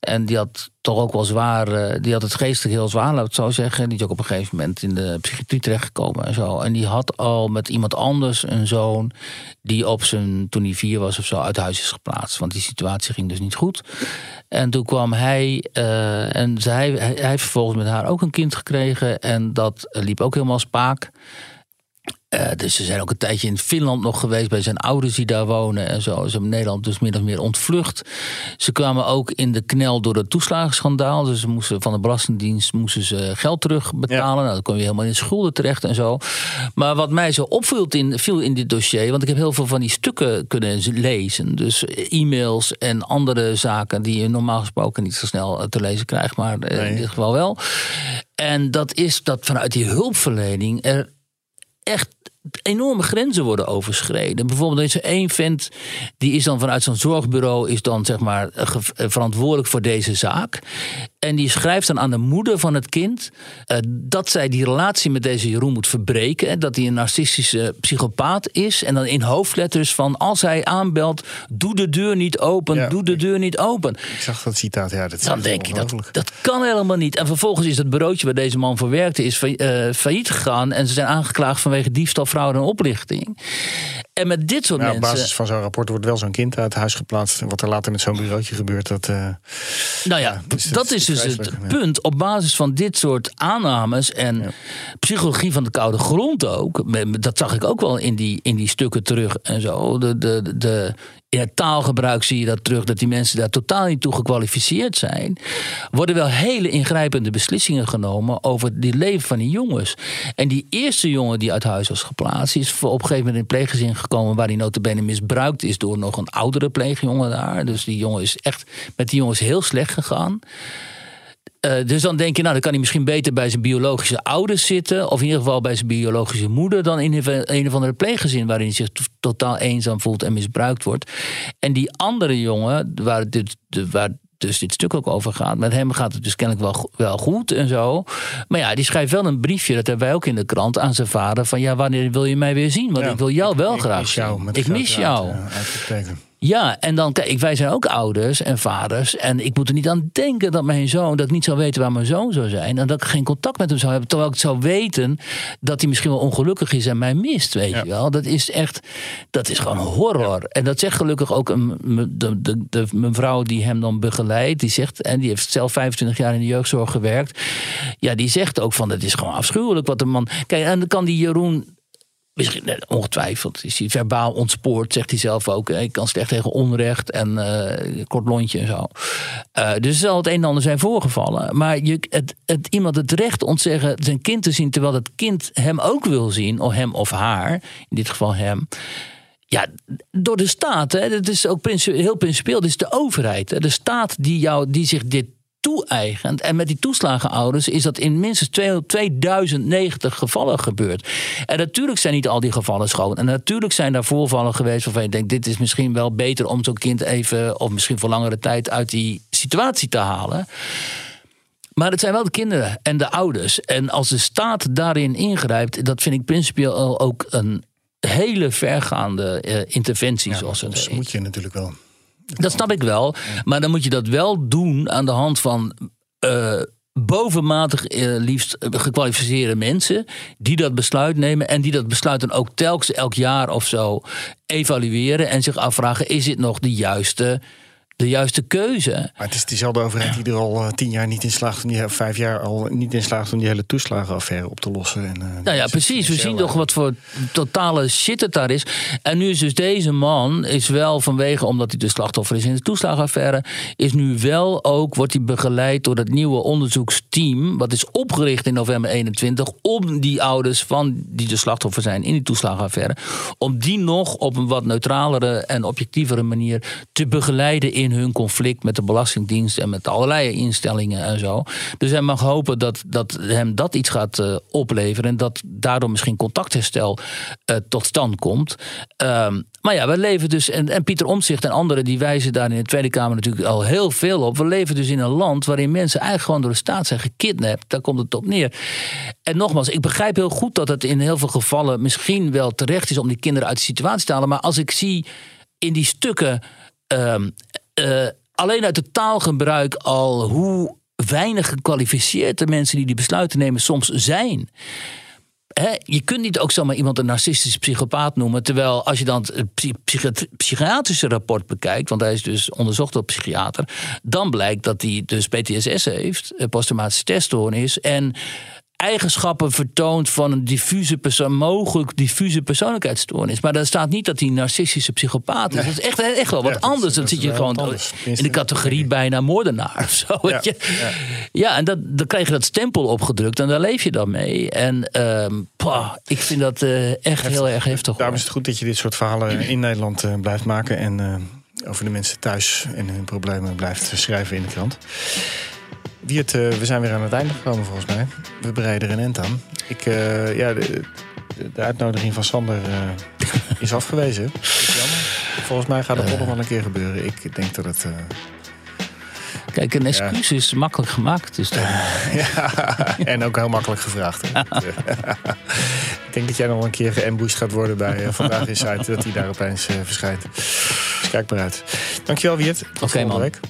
[SPEAKER 2] En die had toch ook wel zwaar, eh, die had het geestelijk heel zwaar, laat ik het zo zeggen. Die is ook op een gegeven moment in de psychiatrie terechtgekomen en zo. En die had al met iemand anders een zoon die op zijn, toen hij vier was of zo, uit huis is geplaatst. Want die situatie ging dus niet goed. En toen kwam hij, uh, en zij, hij, hij heeft vervolgens met haar ook een kind gekregen. En dat liep ook helemaal spaak. Uh, dus ze zijn ook een tijdje in Finland nog geweest bij zijn ouders die daar wonen en zo. Ze hebben Nederland dus min of meer ontvlucht. Ze kwamen ook in de knel door het toeslagenschandaal. Dus ze moesten van de Belastingdienst moesten ze geld terugbetalen. Ja. Nou, dan kwam je helemaal in schulden terecht en zo. Maar wat mij zo opviel in, viel in dit dossier, want ik heb heel veel van die stukken kunnen lezen. Dus e-mails en andere zaken die je normaal gesproken niet zo snel te lezen krijgt, maar nee. in dit geval wel. En dat is dat vanuit die hulpverlening er echt enorme grenzen worden overschreden. Bijvoorbeeld er één vent die is dan vanuit zo'n zorgbureau is dan zeg maar verantwoordelijk voor deze zaak. En die schrijft dan aan de moeder van het kind uh, dat zij die relatie met deze Jeroen moet verbreken. Dat hij een narcistische psychopaat is. En dan in hoofdletters van als hij aanbelt, doe de deur niet open, ja, doe de deur niet open.
[SPEAKER 3] Ik zag dat citaat, ja. Dat
[SPEAKER 2] dan denk je, dat, dat kan helemaal niet. En vervolgens is het bureautje waar deze man voor werkte is uh, failliet gegaan. En ze zijn aangeklaagd vanwege diefstal, fraude en oplichting. En met dit soort
[SPEAKER 3] nou,
[SPEAKER 2] mensen...
[SPEAKER 3] Op basis van zo'n rapport wordt wel zo'n kind uit huis geplaatst. Wat er later met zo'n bureautje gebeurt, dat... Uh,
[SPEAKER 2] nou ja, dat is dus het ja. punt. Op basis van dit soort aannames en ja. psychologie van de koude grond ook... dat zag ik ook wel in die, in die stukken terug en zo. De, de, de, in het taalgebruik zie je dat terug, dat die mensen daar totaal niet toe gekwalificeerd zijn. Worden wel hele ingrijpende beslissingen genomen over het leven van die jongens. En die eerste jongen die uit huis was geplaatst, is op een gegeven moment in een pleeggezin gekomen waar die notabene misbruikt is door nog een oudere pleegjongen daar. Dus die jongen is echt met die jongens heel slecht gegaan. Uh, dus dan denk je, nou, dan kan hij misschien beter bij zijn biologische ouders zitten. Of in ieder geval bij zijn biologische moeder. dan in een of andere pleeggezin. waarin hij zich totaal eenzaam voelt en misbruikt wordt. En die andere jongen, waar, dit, waar dus dit stuk ook over gaat. Met hem gaat het dus kennelijk wel, wel goed en zo. Maar ja, die schrijft wel een briefje, dat hebben wij ook in de krant, aan zijn vader. Van ja, wanneer wil je mij weer zien? Want ja, ik wil jou wel
[SPEAKER 3] ik
[SPEAKER 2] graag
[SPEAKER 3] jou,
[SPEAKER 2] zien. Ik mis jou. Ja, en dan, kijk, wij zijn ook ouders en vaders. En ik moet er niet aan denken dat mijn zoon, dat niet zou weten waar mijn zoon zou zijn. En dat ik geen contact met hem zou hebben. Terwijl ik zou weten dat hij misschien wel ongelukkig is en mij mist, weet ja. je wel. Dat is echt, dat is gewoon horror. Ja. En dat zegt gelukkig ook een, de, de, de, mevrouw die hem dan begeleidt. Die zegt, en die heeft zelf 25 jaar in de jeugdzorg gewerkt. Ja, die zegt ook van, het is gewoon afschuwelijk wat een man... Kijk, en dan kan die Jeroen Misschien ongetwijfeld is hij verbaal ontspoord, zegt hij zelf ook. Ik kan slecht tegen onrecht en uh, kort lontje en zo. Uh, dus er zal het een en ander zijn voorgevallen. Maar je, het, het, iemand het recht ontzeggen zijn kind te zien... terwijl het kind hem ook wil zien, of hem of haar. In dit geval hem. Ja, door de staat. Hè, dat is ook heel principieel. Dat is de overheid. De staat die, jou, die zich dit toe-eigent. En met die toeslagenouders is dat in minstens 2090 gevallen gebeurd. En natuurlijk zijn niet al die gevallen schoon. En natuurlijk zijn daar voorvallen geweest waarvan je denkt: dit is misschien wel beter om zo'n kind even, of misschien voor langere tijd, uit die situatie te halen. Maar het zijn wel de kinderen en de ouders. En als de staat daarin ingrijpt, dat vind ik principieel ook een hele vergaande uh, interventie.
[SPEAKER 3] Ja,
[SPEAKER 2] zoals
[SPEAKER 3] dat moet je natuurlijk wel.
[SPEAKER 2] Dat snap ik wel. Maar dan moet je dat wel doen aan de hand van. Uh, bovenmatig uh, liefst gekwalificeerde mensen die dat besluit nemen en die dat besluit dan ook telkens elk jaar of zo evalueren en zich afvragen: is dit nog de juiste de juiste keuze.
[SPEAKER 3] Maar het is diezelfde overheid die er al uh, tien jaar niet in slaagt... om die vijf jaar al niet in slaagt om die hele toeslagenaffaire op te lossen. En, uh,
[SPEAKER 2] nou ja, precies. We zien toch wat voor totale shit het daar is. En nu is dus deze man, is wel vanwege... omdat hij de slachtoffer is in de toeslagenaffaire... is nu wel ook, wordt hij begeleid door het nieuwe onderzoeksteam... wat is opgericht in november 21... om die ouders van die de slachtoffer zijn in die toeslagenaffaire... om die nog op een wat neutralere en objectievere manier te begeleiden in hun conflict met de Belastingdienst en met allerlei instellingen en zo. Dus hij mag hopen dat, dat hem dat iets gaat eh, opleveren en dat daardoor misschien contactherstel uh, tot stand komt. Um, maar ja, we leven dus, en, en Pieter Omtzigt en anderen die wijzen daar in de Tweede Kamer natuurlijk al heel veel op. We leven dus in een land waarin mensen eigenlijk gewoon door de staat zijn gekidnapt. Daar komt het op neer. En nogmaals, ik begrijp heel goed dat het in heel veel gevallen misschien wel terecht is om die kinderen uit de situatie te halen. Maar als ik zie in die stukken um, uh, alleen uit het taalgebruik al hoe weinig gekwalificeerd de mensen die die besluiten nemen soms zijn. Je kunt niet ook zomaar iemand een narcistische psychopaat noemen. Terwijl als je dan het psychiatrische rapport bekijkt, want hij is dus onderzocht door psychiater, dan blijkt dat hij dus PTSS heeft, posttraumatische teststoornis. En eigenschappen vertoont van een diffuse persoon, mogelijk diffuse persoonlijkheidsstoornis. Maar daar staat niet dat hij narcistische psychopaat is. Nee. Dat is echt, echt wel wat ja, anders. Dan zit je gewoon anders. in de categorie bijna moordenaar of zo. Ja, ja. ja en dat, dan krijg je dat stempel opgedrukt en daar leef je dan mee. En um, pah, ik vind dat uh, echt heel erg heftig.
[SPEAKER 3] Daarom is het goed dat je dit soort verhalen in Nederland uh, blijft maken. En uh, over de mensen thuis en hun problemen blijft schrijven in de krant. Wiert, uh, we zijn weer aan het einde gekomen volgens mij. We bereiden er een end aan. Ik, uh, ja, de, de, uitnodiging van Sander uh, is afgewezen. Is jammer. Volgens mij gaat het toch nog wel een keer gebeuren. Ik denk dat het...
[SPEAKER 2] Kijk, een excuus ja. is makkelijk gemaakt. Dus dan...
[SPEAKER 3] ja, en ook heel makkelijk gevraagd. ik denk dat jij nog een keer geambushed gaat worden bij Vandaag in Site. dat hij daar opeens verschijnt. Dus kijk maar uit. Dankjewel, Wiert.
[SPEAKER 2] Oké, okay, man.
[SPEAKER 3] Week.